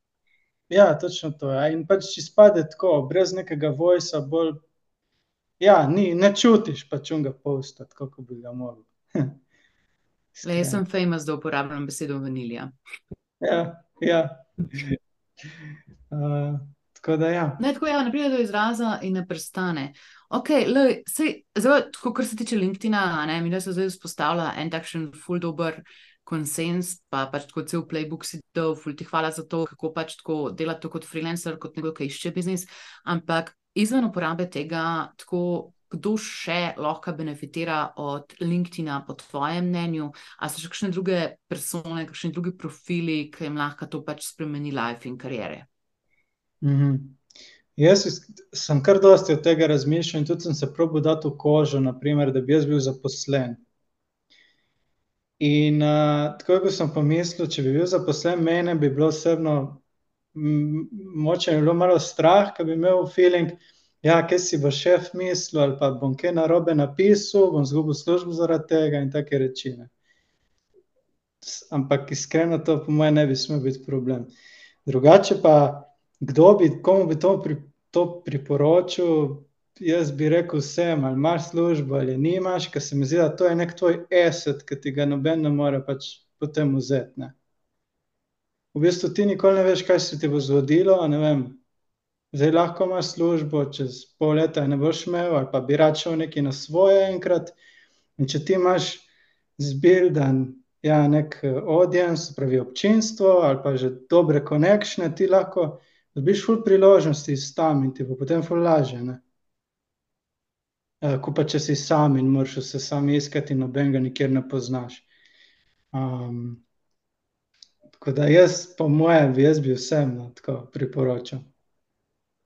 Ja, točno to. Ja. In pač če spade tako, brez nekega vojsa, bolj. Ja, ni, ne čutiš pač unga posta, tako kot bi ga mogel. Le, jaz sem famous, da uporabljam besedo vanilija. Ja, ja. Uh, tako da ja. Ne, tako ja, ne pride do izraza in ne prestane. Ok, lej, sej, zdaj, tako, kar se tiče LinkedIna, mi da se zdaj vzpostavlja en takšen ful dober konsens, pa pač tako cel playbook si dal, ful ti hvala za to, kako pač tako delati to kot freelancer, kot nekdo, ki išče biznis, ampak izven uporabe tega, tako kdo še lahko benefitira od LinkedIna po tvojem mnenju, a so še kakšne druge persone, kakšni drugi profili, ki jim lahko to pač spremeni life in karijere? Mhm. Jaz is- sem kar dosti od tega razmišljal in tudi sem se probil dati v kožo, naprimer, da bi jaz bil zaposlen. In uh, tako kot sem pomislil, če bi bil zaposlen, mene bi bilo osebno moče je bilo malo strah, ker bi imel feeling, ja, kaj si bo šef mislil, ali pa bom kaj narobe napisal, bom izgubil službo zaradi tega in take reči, ne. Ampak iskreno to po moje ne bi smel biti problem. Drugače pa, kdo bi, komu bi to to priporočil, jaz bi rekel vsem, ali imaš službo ali nimaš, ker se mi zdi, da to je neki tvoj asset, ke ti ga noben ne more pač potem vzeti, ne. V bistvu ti nikoli ne veš, kaj se ti bo zgodilo, ne vem, zdaj lahko imaš službo, čez pol leta ne boš imel ali pa bi rad šel nekaj na svoje enkrat, in če ti imaš zbildan, ja, neki audience, se pravi občinstvo, ali pa že dobre connectione, ti lahko dobiš ful priložnosti tam in ti bo potem ful lažje, ne. ko pa če si sam in moraš vse sam iskati in nobenega nikjer ne poznaš. tako da jaz, po moje bi, jaz bi vsem, no, tako priporočal.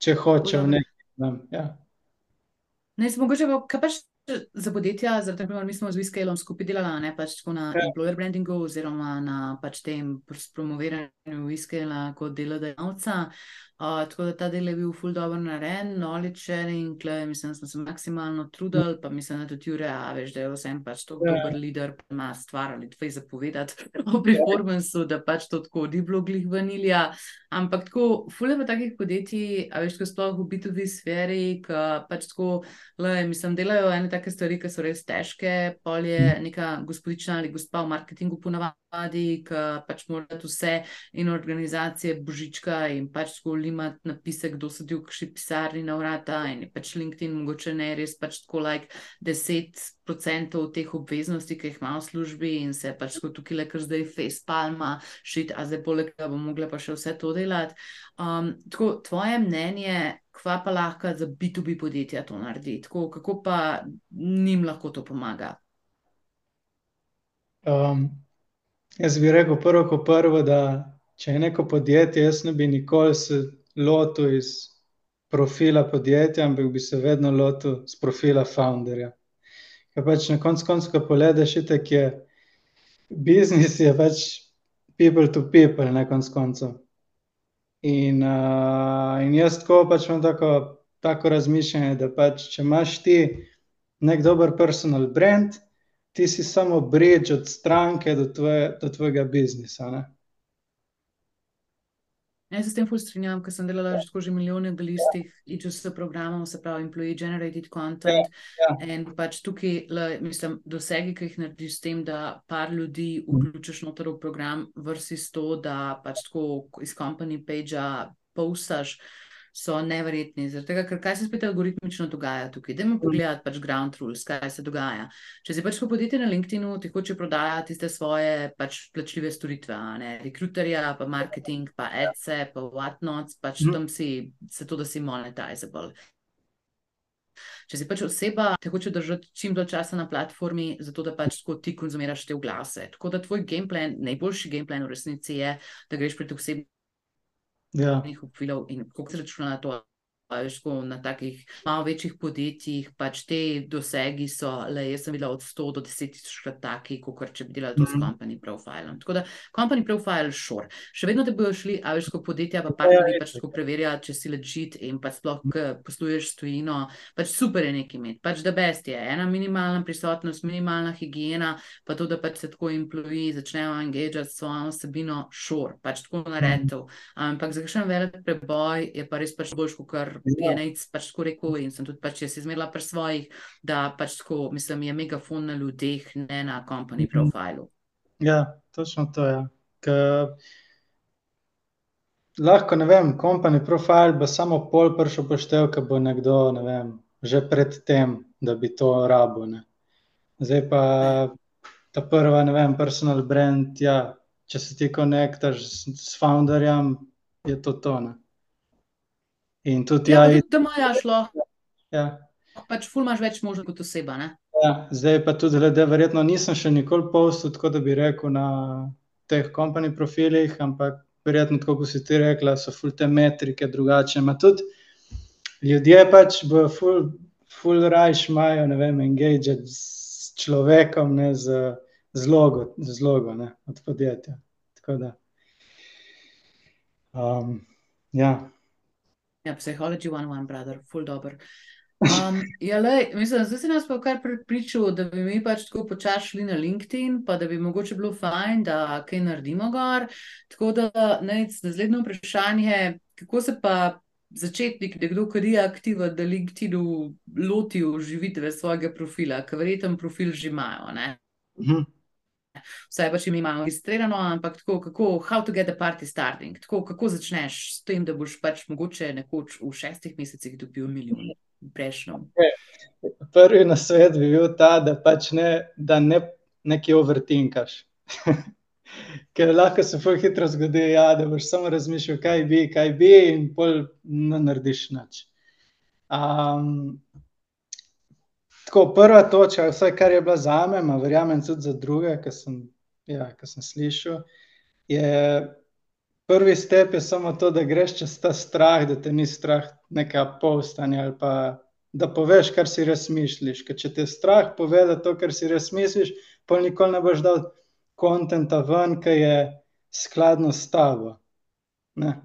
Če hočejo nekaj, ja. Ne, jaz mogoče pa, kaj pa za podjetja, zaradi tega, mi smo z Wizscalom skupaj delala, a ne, pač tako na employer brandingu oziroma na pač tem promoviranju Wizscala kot delodajalca. tako da ta del je bil ful dobro narejen, knowledge sharing, tule mislim, da smo se maksimalno trudili, pa mislim, da tudi Jure, a veš, da je vseeno pač tako dober lider, ima stvar ali dve za povedati o performancu, da pač to tako ni bilo glih vanilija. Ampak tako, ful je pa takih podjetij, a veš, ke sploh v Btob sferi, ke pač tako, glej, mislim, delajo ene take stvari, ke so res težke, pol je neka gospodična ali gospa v marketingu po navadi, ke pač mora dati vse in organizacije božička in pač tako limati napise, kdo sedi v kakšni pisarni na vrata, in je pač LinkedIn mogoče ne res pač tako like deset procentov teh obveznosti, ke jih ima v službi, in se pač tako tukajle kar zdaj facepalma, šit, a zdaj poleg tega bom mogla pa še vse to delati. tako, tvoje mnenje, kva pa lahko za Btob podjetja to naredi, tako, kako pa njim lahko to pomaga? jaz bi rekel prvo kot prvo, da če je neko podjetje, jaz ne bi nikoli se lotil iz profila podjetja, ampak bi se vedno lotil s profila founderja. Ker pač na koncu koncev, ko pogledaš, itak je biznis je pač people to people, ne, konec koncev. In, in jaz tako pač imam tako, tako razmišljanje, da pač, če imaš ti neki dober personal brand, ti si samo bridge od stranke do do tvojega biznisa, ne. Jaz se s tem ful strinjam, ke sem delala že tako že milijone programov, se pravi employee generated content, in pač tukaj, mislim, dosegi, ke jih narediš s tem, da par ljudi vključiš noter v program versus to, da pač tako iz company pagea postaš, so neverjetni, tega, ker kaj se spet algoritmično dogaja tukaj, dajmo pogledati pač ground rules, kaj se dogaja. Če si pač tako podjetje na LinkedInu, ti hoče prodajati tiste svoje pač plačljive storitve, ne, rekruterja pa marketing pa adse pa whatnot, pač tam si zato, da si monetizable. Če si pač oseba, te hoče držati čim dlje časa na platformi, zato da pač ti konzumiraš te oglase, tako da tvoj gameplan, najboljši gameplan v resnici je, da greš prek profilov, in koliko se računa na to, tako na takih malo večjih podjetjih, pač ti dosegi so, glej, jaz sem videla od sto do desettisočkrat taki, kakor če bi delali to s company profilom, tako da company profile, sure, še vedno te bojo šli, a veš, tako podjetja pa partnerji pač tako preverjati, če si legit in pa sploh, posluješ s tujino, pač super je nekaj imeti, pač the best je, ena minimalna prisotnost, minimalna higiena, pa to, da pač se tako employeji začnejo engagati s svojo vsebino, sure, pač tako naredi to. Ampak za kakšen velik preboj je pa res pač boljše kakor pač tako rekel, in sem tudi pač jaz zmerala pri svojih, da pač tako, mislim, je megafon na ljudeh, ne na company profilu. Ja, točno to, ja, ke lahko, ne vem, company profile bo samo pol prišel poštev, ke bo nekdo, ne vem, že pred tem, da bi to rabil, ne. Zdaj pa ta prva, ne vem, personal brand, ja, če se ti konektaš s founderjem, je to to, ne. In tudi Ja, pa tudi ta imaš lahko. Ja. Pač ful imaš več možnosti kot oseba, ne. Ja, zdaj pa tudi glede, verjetno nisem še nikoli postal, tako da bi rekel, na teh company profilih, ampak verjetno, tako kot si ti rekla, so ful te metrike drugačne, ma tudi ljudje pač bojo ful, ful rajši imajo, ne vem, engagati s človekom, ne z, z z logo, ne, od podjetja, tako da. Ja. Ja, Psychology 101, brother, full dobro. Um, ja, lej, mislim, zdaj si nas pa kar pripričal, da bi mi pač tako počasi šli na LinkedIn, pa da bi mogoče bilo fajn, da kaj naredimo gor. Tako da naslednje vprašanje, kako se pa začetnik, nekdo, ki je aktiven, da LinkedIn loti uživitve svojega profila, ker verjetno profil že imajo. Mhm. Vse pač imamo registrirano, ampak tako, kako, how to get the party starting, tako, kako začneš s tem, da boš pač mogoče nekoč v šestih mesecih dobil milijon, prejšnjo. Prvi na svet bi bil ta, da pač ne, da ne nekaj overtinkaš. Ker lahko se zelo hitro zgodi, ja, da boš samo razmišljal, kaj bi, kaj bi, in pol ne narediš nič. Um, Tako, prva točka, vse, kar je bila za me, a verjamem tudi za druge, ki sem, ja, sem slišal, je prvi step, je samo to, da greš čez ta strah, da te ni strah neka povstanja ali pa da poveš, kar si res misliš. Ker če te strah pove, da to, kar si res misliš, pa nikoli ne boš dal kontenta ven, ki je skladno s tabo. Uh,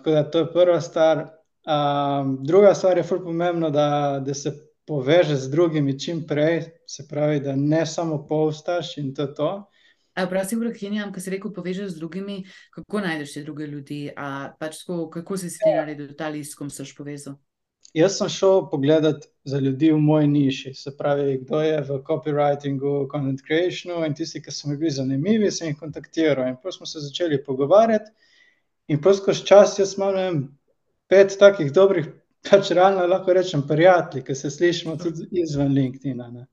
tako da to je prva stvar. Um, druga stvar je zelo pomembna, da, da se povežeš z drugimi čim prej, se pravi, da ne samo povstaš in to je to. Prav si prekinjam, ko si rekel, povežeš z drugimi, kako najdeš te druge ljudi, pač tako, kako si ti naredil ta list, s kom si povezal? Jaz sem šel pogledat za ljudi v moji niši, se pravi, kdo je v copywritingu, content creationu in tisti, ki so mi bili zanimivi, sem jih kontaktiral in potem smo se začeli pogovarjati in potem skozi čas jaz imam pet takih dobrih, pač realno lahko rečem, prijateljev, ki se slišimo tudi izven LinkedIn-a.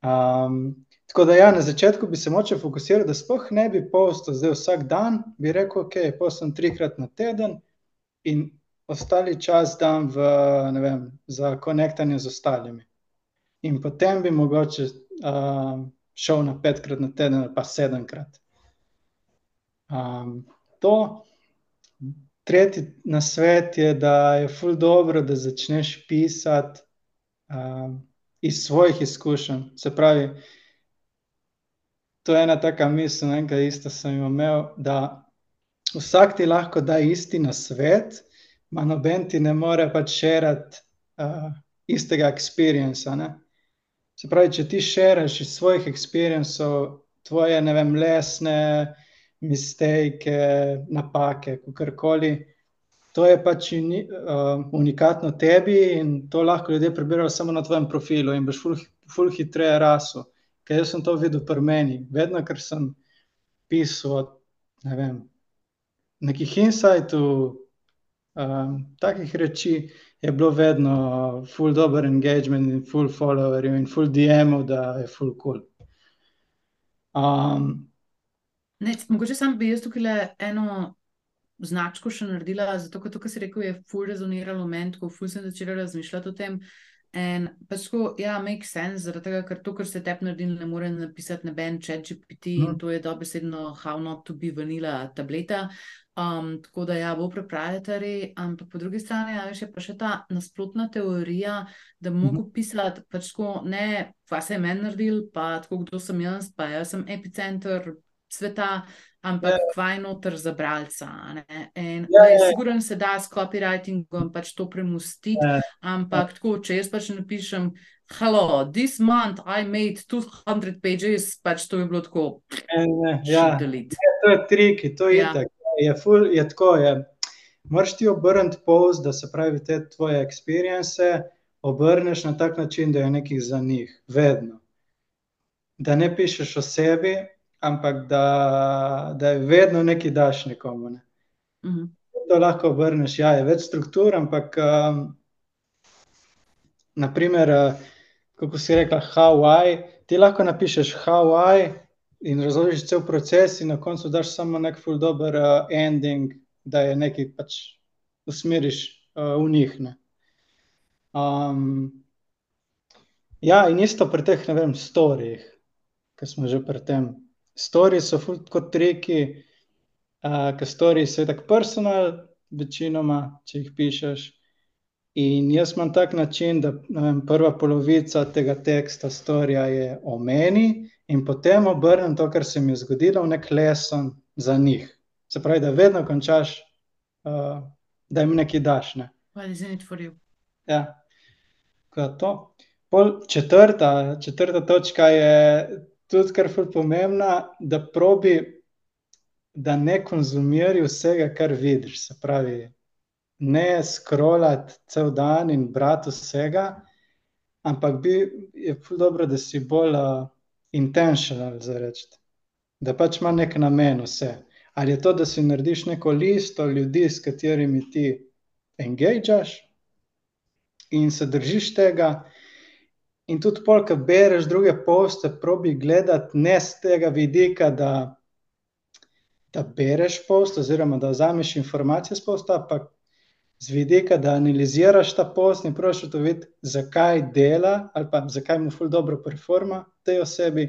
Um, tako da, ja, na začetku bi se moče fokusirati, da sploh ne bi postal zdaj vsak dan, bi rekel, ok, postam trikrat na teden in ostali čas dan v, ne vem, za konektanje z ostalimi. In potem bi mogoče uh, šel na petkrat na teden ali pa sedemkrat. Um, to, tretji na svet je, da je ful dobro, da začneš pisati um, iz svojih izkušenj. Se pravi, to je ena taka misel, enega isto sem imel, da vsak ti lahko da isti na svet, ma noben ti ne more pač šerati uh, istega experienca. Se pravi, če ti šeraš iz svojih experiencev, tvoje, ne vem, lesne, mistake, napake, kakorkoli. To je pač uni, uh, unikatno tebi in to lahko ljudje preberajo samo na tvojem profilu in boš ful, ful hitreje rasel. Ker jaz sem to videl pri meni. Vedno, ker sem pisal ne vem, nekih insightov, um, takih reči, je bilo vedno ful dober engagement in ful followerjev in ful DM-ov, da je ful cool. Um, Ne, mogoče sam bi jaz tukaj eno značko še naredila, zato ker to, kar si rekel, je ful rezoniralo meni, ko ful sem začela razmišljati o tem. In pač tako, ja, make sense, zaradi tega, ker to, kar se tep naredi, ne more napisati neben chat GPT mm. in to je dobesedno how not to be vanila tableta. Um, tako da ja, bo proprietary, ampak po drugi strani ja, je pa še ta nasprotna teorija, da mogel mm. pisati pač tako, ne, kva se je meni naredil, pa tako, kdo sem jaz, pa jaz sem epicenter, sveta, ampak yeah. Ja. kvaj noter za bralca. In yeah, ja, ja, Sigurno se da s copywritingom pač to premustiti, yeah. ampak yeah. tako, če jaz pač napišem. Hello, this month I made 200 pages, pač to je bilo tako. Ja, to je trik, to je ja. tako. Je, ful, je tako, je. Moraš ti obrniti post, da se pravi te tvoje experience, obrneš na tak način, da je nekaj za njih, vedno. Da ne pišeš o sebi, ampak da, da je vedno nekaj daš nekomu. Ne. Uh mhm. -huh. To lahko obrneš, ja, je več struktur, ampak um, naprimer, uh, kako si rekla, how I, ti lahko napišeš how I in razložiš cel proces in na koncu daš samo nek full dober uh, ending, da je nekaj pač usmeriš uh, v njih. Ne. Um, ja, in isto pri teh, ne vem, storijih, ki smo že pri tem. Storiji so kot reki, uh, ker storiji so tako personal, večinoma, če jih pišeš. In jaz imam tak način, da vem, prva polovica tega teksta storija je o meni, in potem obrnem to, kar se mi je zgodilo, v nek lesen za njih. Se pravi, da vedno končaš, uh, da jim nekaj daš. Ne? It for you? Ja, da to. Pol četrta, četrta točka je tudi kar ful pomembna, da probi, da ne konzumiraš vsega, kar vidiš. Se pravi, ne scrollati cel dan in brati vsega, ampak bi, je dobro, da si bolj uh, intentional, za reči. Da pač ima nek namen vse. Ali je to, da si narediš neko listo ljudi, s katerimi ti engageaš in se držiš tega. In tudi, pol, ko bereš druge poste, probi gledati ne z tega vidika, da, da bereš post, oziroma da vzameš informacije z posta, ampak z vidika, da analiziraš ta post in probiš ugotoviti, zakaj dela, ali pa zakaj mu ful dobro performa tej osebi,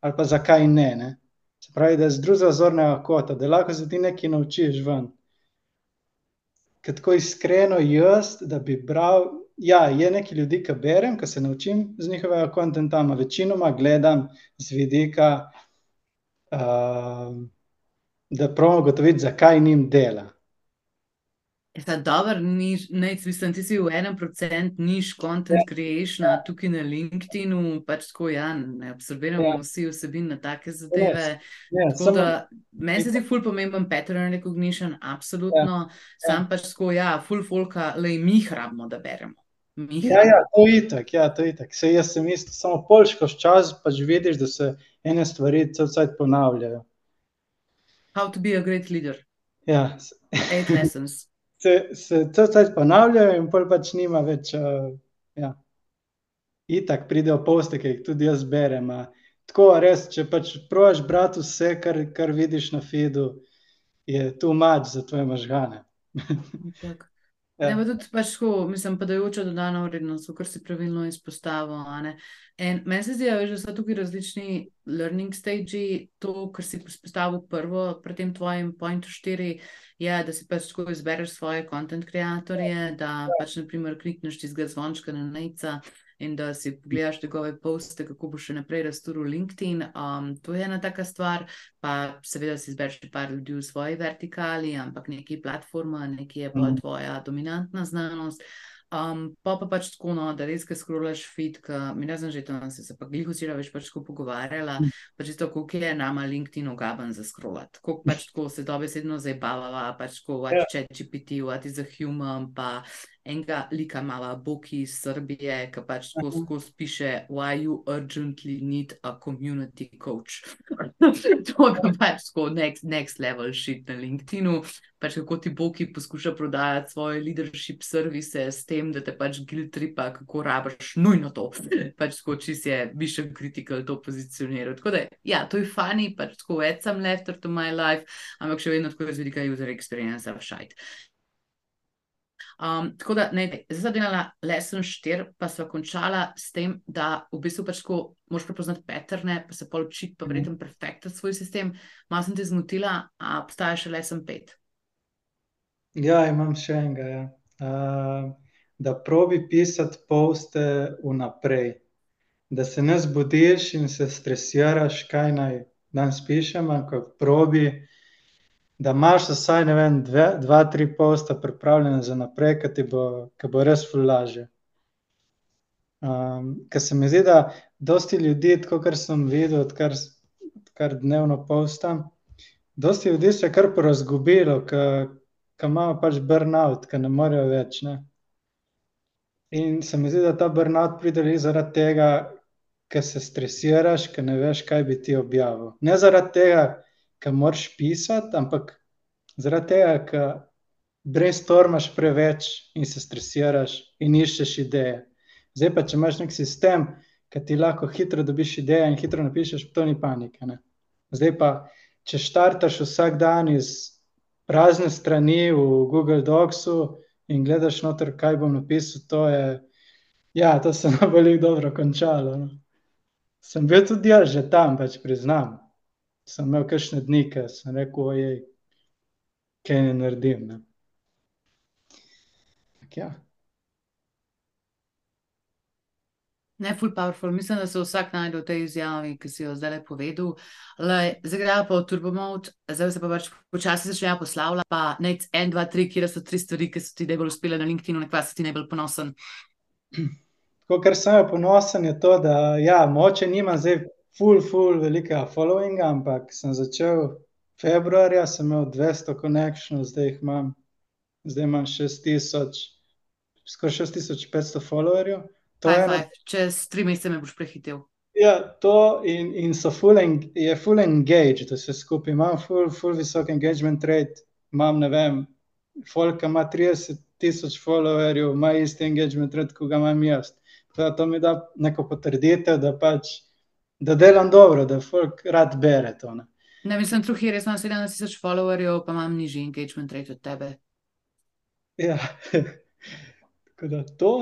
ali pa zakaj ne. ne? Se pravi, da je z drugega zornega kota, da lahko se ti nekaj naučiš ven. Ker tako iskreno jaz, da bi bral, ja, je nekaj ljudi, ki berem, ki se naučim z njihovega konta, ampak večinoma gledam z vidika, uh, da pravim ugotoviti, zakaj njim dela. Je ta dober niš, ne, mislim, ti si v enem procent niš content creation, ja. tukaj na LinkedInu, pač tako, ja, ne absorbiramo ja. vsi vsebin na take zadeve. Yes. Yes. Tako da, meni se zdi ful pomemben pattern recognition, absolutno, ja. sam ja. pač tako, ja, ful folka, le mi hrabimo, da beremo. Ja, ja, to je itak, ja, to je itak. Se jaz sem isto, samo polško čas, pač vidiš, da se ene stvari cel cajt ponavljajo. How to be a great leader. Ja. Eight lessons se, se to zdaj ponavljajo, in pol pač nima več. Uh, ja. Itak pridejo poste, ki jih tudi jaz berem. A. Tako res, če pač provaš brati vse, kar, kar vidiš na feedu, je tu mač za tvoje možgane. Ja. Ne, pa tudi pač tako, mislim, padajoča dodana vrednost, kar si pravilno izpostavil. Meni se zdi, da so tukaj različni learning stage, to, kar si izpostavil prvo, pred tem tvojim pointu štiri, je, da si pač tako izbereš svoje content creatorje, da pač naprimer klikneš tistega zvončka na nejca in da si pogledaš njegove poste, kako bo še naprej rastel LinkedIn. Um, to je ena taka stvar, pa seveda si izbereš par ljudi v svoji vertikali, ampak neki platforma, neki je pa mm. tvoja dominantna znanost. Um, pa pa pač tako, no, da res, ki skrolaš fit, ki mi ne znam že to, da se pa glih vsi več pač tako pogovarjala, mm. pač to, koliko je nama LinkedIn ogaben za skrolat, koliko pač tako se dobesedno zabavava, pač tako, what yeah. Ja. chat GPT, what is a human, pa enega lika mala Boki iz Srbije, ki pač tako skozi piše, why you urgently need a community coach. to je pač tako next, next level shit na LinkedInu. Pač kako ti Boki poskuša prodajati svoje leadership servise s tem, da te pač guilt tripa, kako rabiš nujno to. pač tako, če si je mission critical to pozicioniral. Tako da, ja, to je funny, pač tako, add some laughter to my life, ampak še vedno tako je z vidika user experience, shite. Um, tako da, ne, zdaj sem delala lesson 4, pa sem končala s tem, da v bistvu pač ko moš prepoznati patterne, pa se pol učiti, pa verjetno perfektati svoj sistem. Malo sem te zmotila, a obstaja še lesson 5. Ja, imam še enega. Ja. Uh, da probi pisati poste vnaprej. Da se ne zbudiš in se stresiraš, kaj naj danes pišem, ampak probi da imaš vsaj vem, dve, dva, tri posta pripravljene za naprej, ki ti bo, ki bo res fulaže. Um, ker se mi zdi, da dosti ljudi, kot sem videl, odkar, odkar dnevno postam, dosti ljudi se je kar porazgubilo, ker imajo pač burnout, ker ne morejo več. Ne? In se mi zdi, da ta burnout pride zaradi tega, ker se stresiraš, ker ne veš, kaj bi ti objavil. Ne zaradi tega, ki moraš pisati, ampak zaradi tega, ker brainstormaš preveč in se stresiraš in iščeš ideje. Zdaj pa, če imaš nek sistem, ki ti lahko hitro dobiš ideje in hitro napišeš, to ni panike. Ne? Zdaj pa, če štartaš vsak dan iz prazne strani v Google Docsu in gledaš noter, kaj bom napisal, to je, ja, to se bo veliko dobro končalo. No? Sem bil tudi jaz že tam, pač priznam sem imel kakšne dni, ki sem rekel, ojej, kaj ne naredim. Ne? Ja. Ne, full powerful. Mislim, da se vsak najde v tej izjavi, ki si jo zdaj povedal. Zdaj gre pa v turbomod, zdaj se pa pač počasi začnejo poslavljati. Pa nec en, dva, tri, kje so tri stvari, ki so ti najbolj uspele na LinkedIn-u, nekaj si ti najbolj ponosen. Ko kar sem ponosen, je to, da ja, moče nima zdaj full, full velika followinga, ampak sem začel februarja, sem imel 200 connectionov, zdaj jih imam, zdaj imam 6000, skoraj 6500 followerjev. High five. Čez tri mesece me boš prehitel. Ja, to in, in so full, en, je full engaged, da se skupaj imam, full, full visok engagement rate. Imam, ne vem, Folka ima 30 tisoč followerjev, ima isti engagement rate, kot ga imam jaz. Da, to mi da neko potrditev, da pač, da delam dobro, da folk rad bere to. Ne, ne mislim, truhi, res imam 17 tisoč followerjev, pa imam nižji engagement rate od tebe. Ja, tako da to.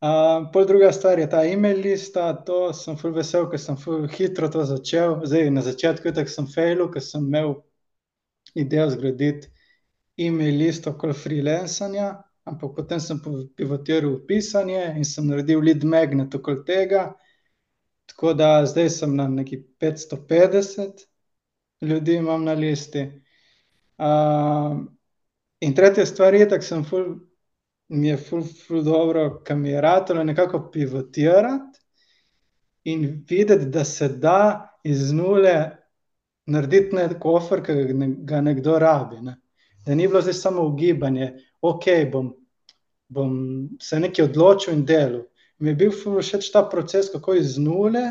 Uh, pol druga stvar je ta e-mail lista, to sem ful vesel, ker sem ful hitro to začel. Zdaj na začetku tako sem failil, ker sem imel idejo zgraditi e-mail listo okoli freelancanja, ampak potem sem pivotiral v pisanje in sem naredil lead magnet okoli tega. Tako da zdaj sem na neki 550 ljudi imam na listi. Uh, in tretja stvar je, da sem ful mi je ful, ful dobro, kam je ratalo nekako pivotirati in videti, da se da iz nule narediti nek offer, ki ga nekdo rabi. Ne. Da ni bilo zdaj samo ugibanje, ok, bom, bom se nekaj odločil in delal. Mi je bil všeč ta proces, kako iz nule,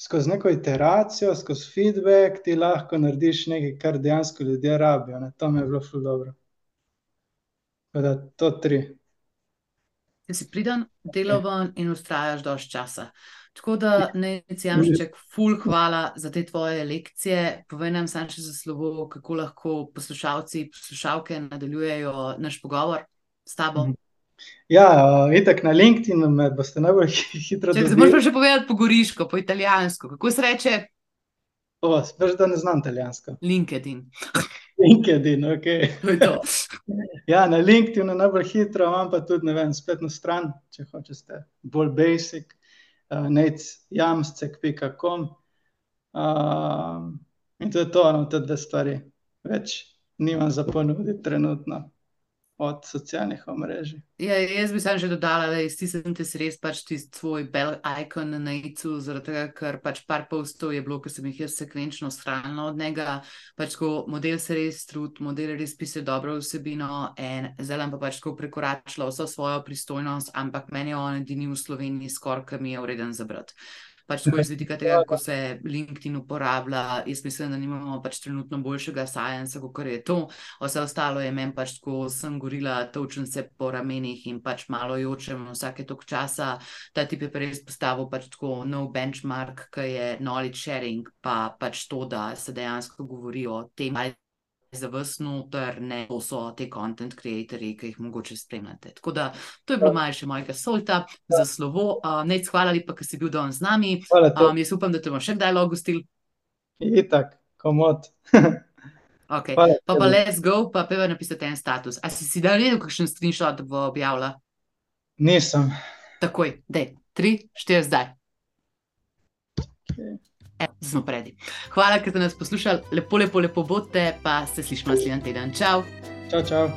skozi neko iteracijo, skozi feedback, ti lahko narediš nekaj, kar dejansko ljudje rabijo. Ne. To mi je bilo ful dobro. Da, to tri da si priden, deloven in ustrajaš dož časa. Tako da, ne, Jamšček, ful, hvala za te tvoje lekcije. Povej nam samo še za slovo, kako lahko poslušalci, poslušalke nadaljujejo naš pogovor s tabo. Mhm. Ja, itak na LinkedIn me boste najbolj hitro dobili. Zdaj moraš pa še povedati po goriško, po italijansko. Kako se reče? O, speš, da ne znam italijansko. LinkedIn. LinkedIn, ok. To je to. Ja, na LinkedIn je najbolj hitro, imam pa tudi vem, spletno stran, če hočete, bolj basic, uh, necjamscek.com. Uh, in to je to, no, te dve stvari. Več nimam za ponuditi trenutno od socialnih omrežij. Ja, jaz bi samo še dodala, da je stisnjen ti res pač ti svoj bel ikon na najcu, zaradi tega, ker pač par postov je bilo, ker sem jih jaz sekvenčno stranila od njega. Pač ko model se res trud, model res piše dobro vsebino in zdaj pa pač ko prekoračila vso svojo pristojnost, ampak meni je on edini v Sloveniji skoraj, ki mi je vreden zabrati pač tako iz vidika tega, kako se LinkedIn uporablja. Jaz mislim, da nimamo pač trenutno boljšega science, kot je to. Vse ostalo je meni pač tako, sem gorila, točem se po ramenih in pač malo jočem vsake tok časa. Ta tip je pa res postavil pač tako nov benchmark, ki je knowledge sharing, pa pač to, da se dejansko govori o tem za vas noter, ne to so te content creatorji, ki jih mogoče spremljate. Tako da to je bilo malo še mojega solta za slovo. Uh, Nec, hvala lepa, ker si bil danes z nami. Um, jaz upam, da te bomo še kdaj logostil. Itak, komod. ok, pa pa let's go, pa peva napisati en status. A si si dal redo kakšen screenshot, bo objavila? Nisem. Takoj, dej, tri, štiri zdaj. Okay. Smo predi. Hvala, ker ste nas poslušali, lepo, lepo, lepo bote, pa se slišimo naslednji teden. Čau. Čau, čau.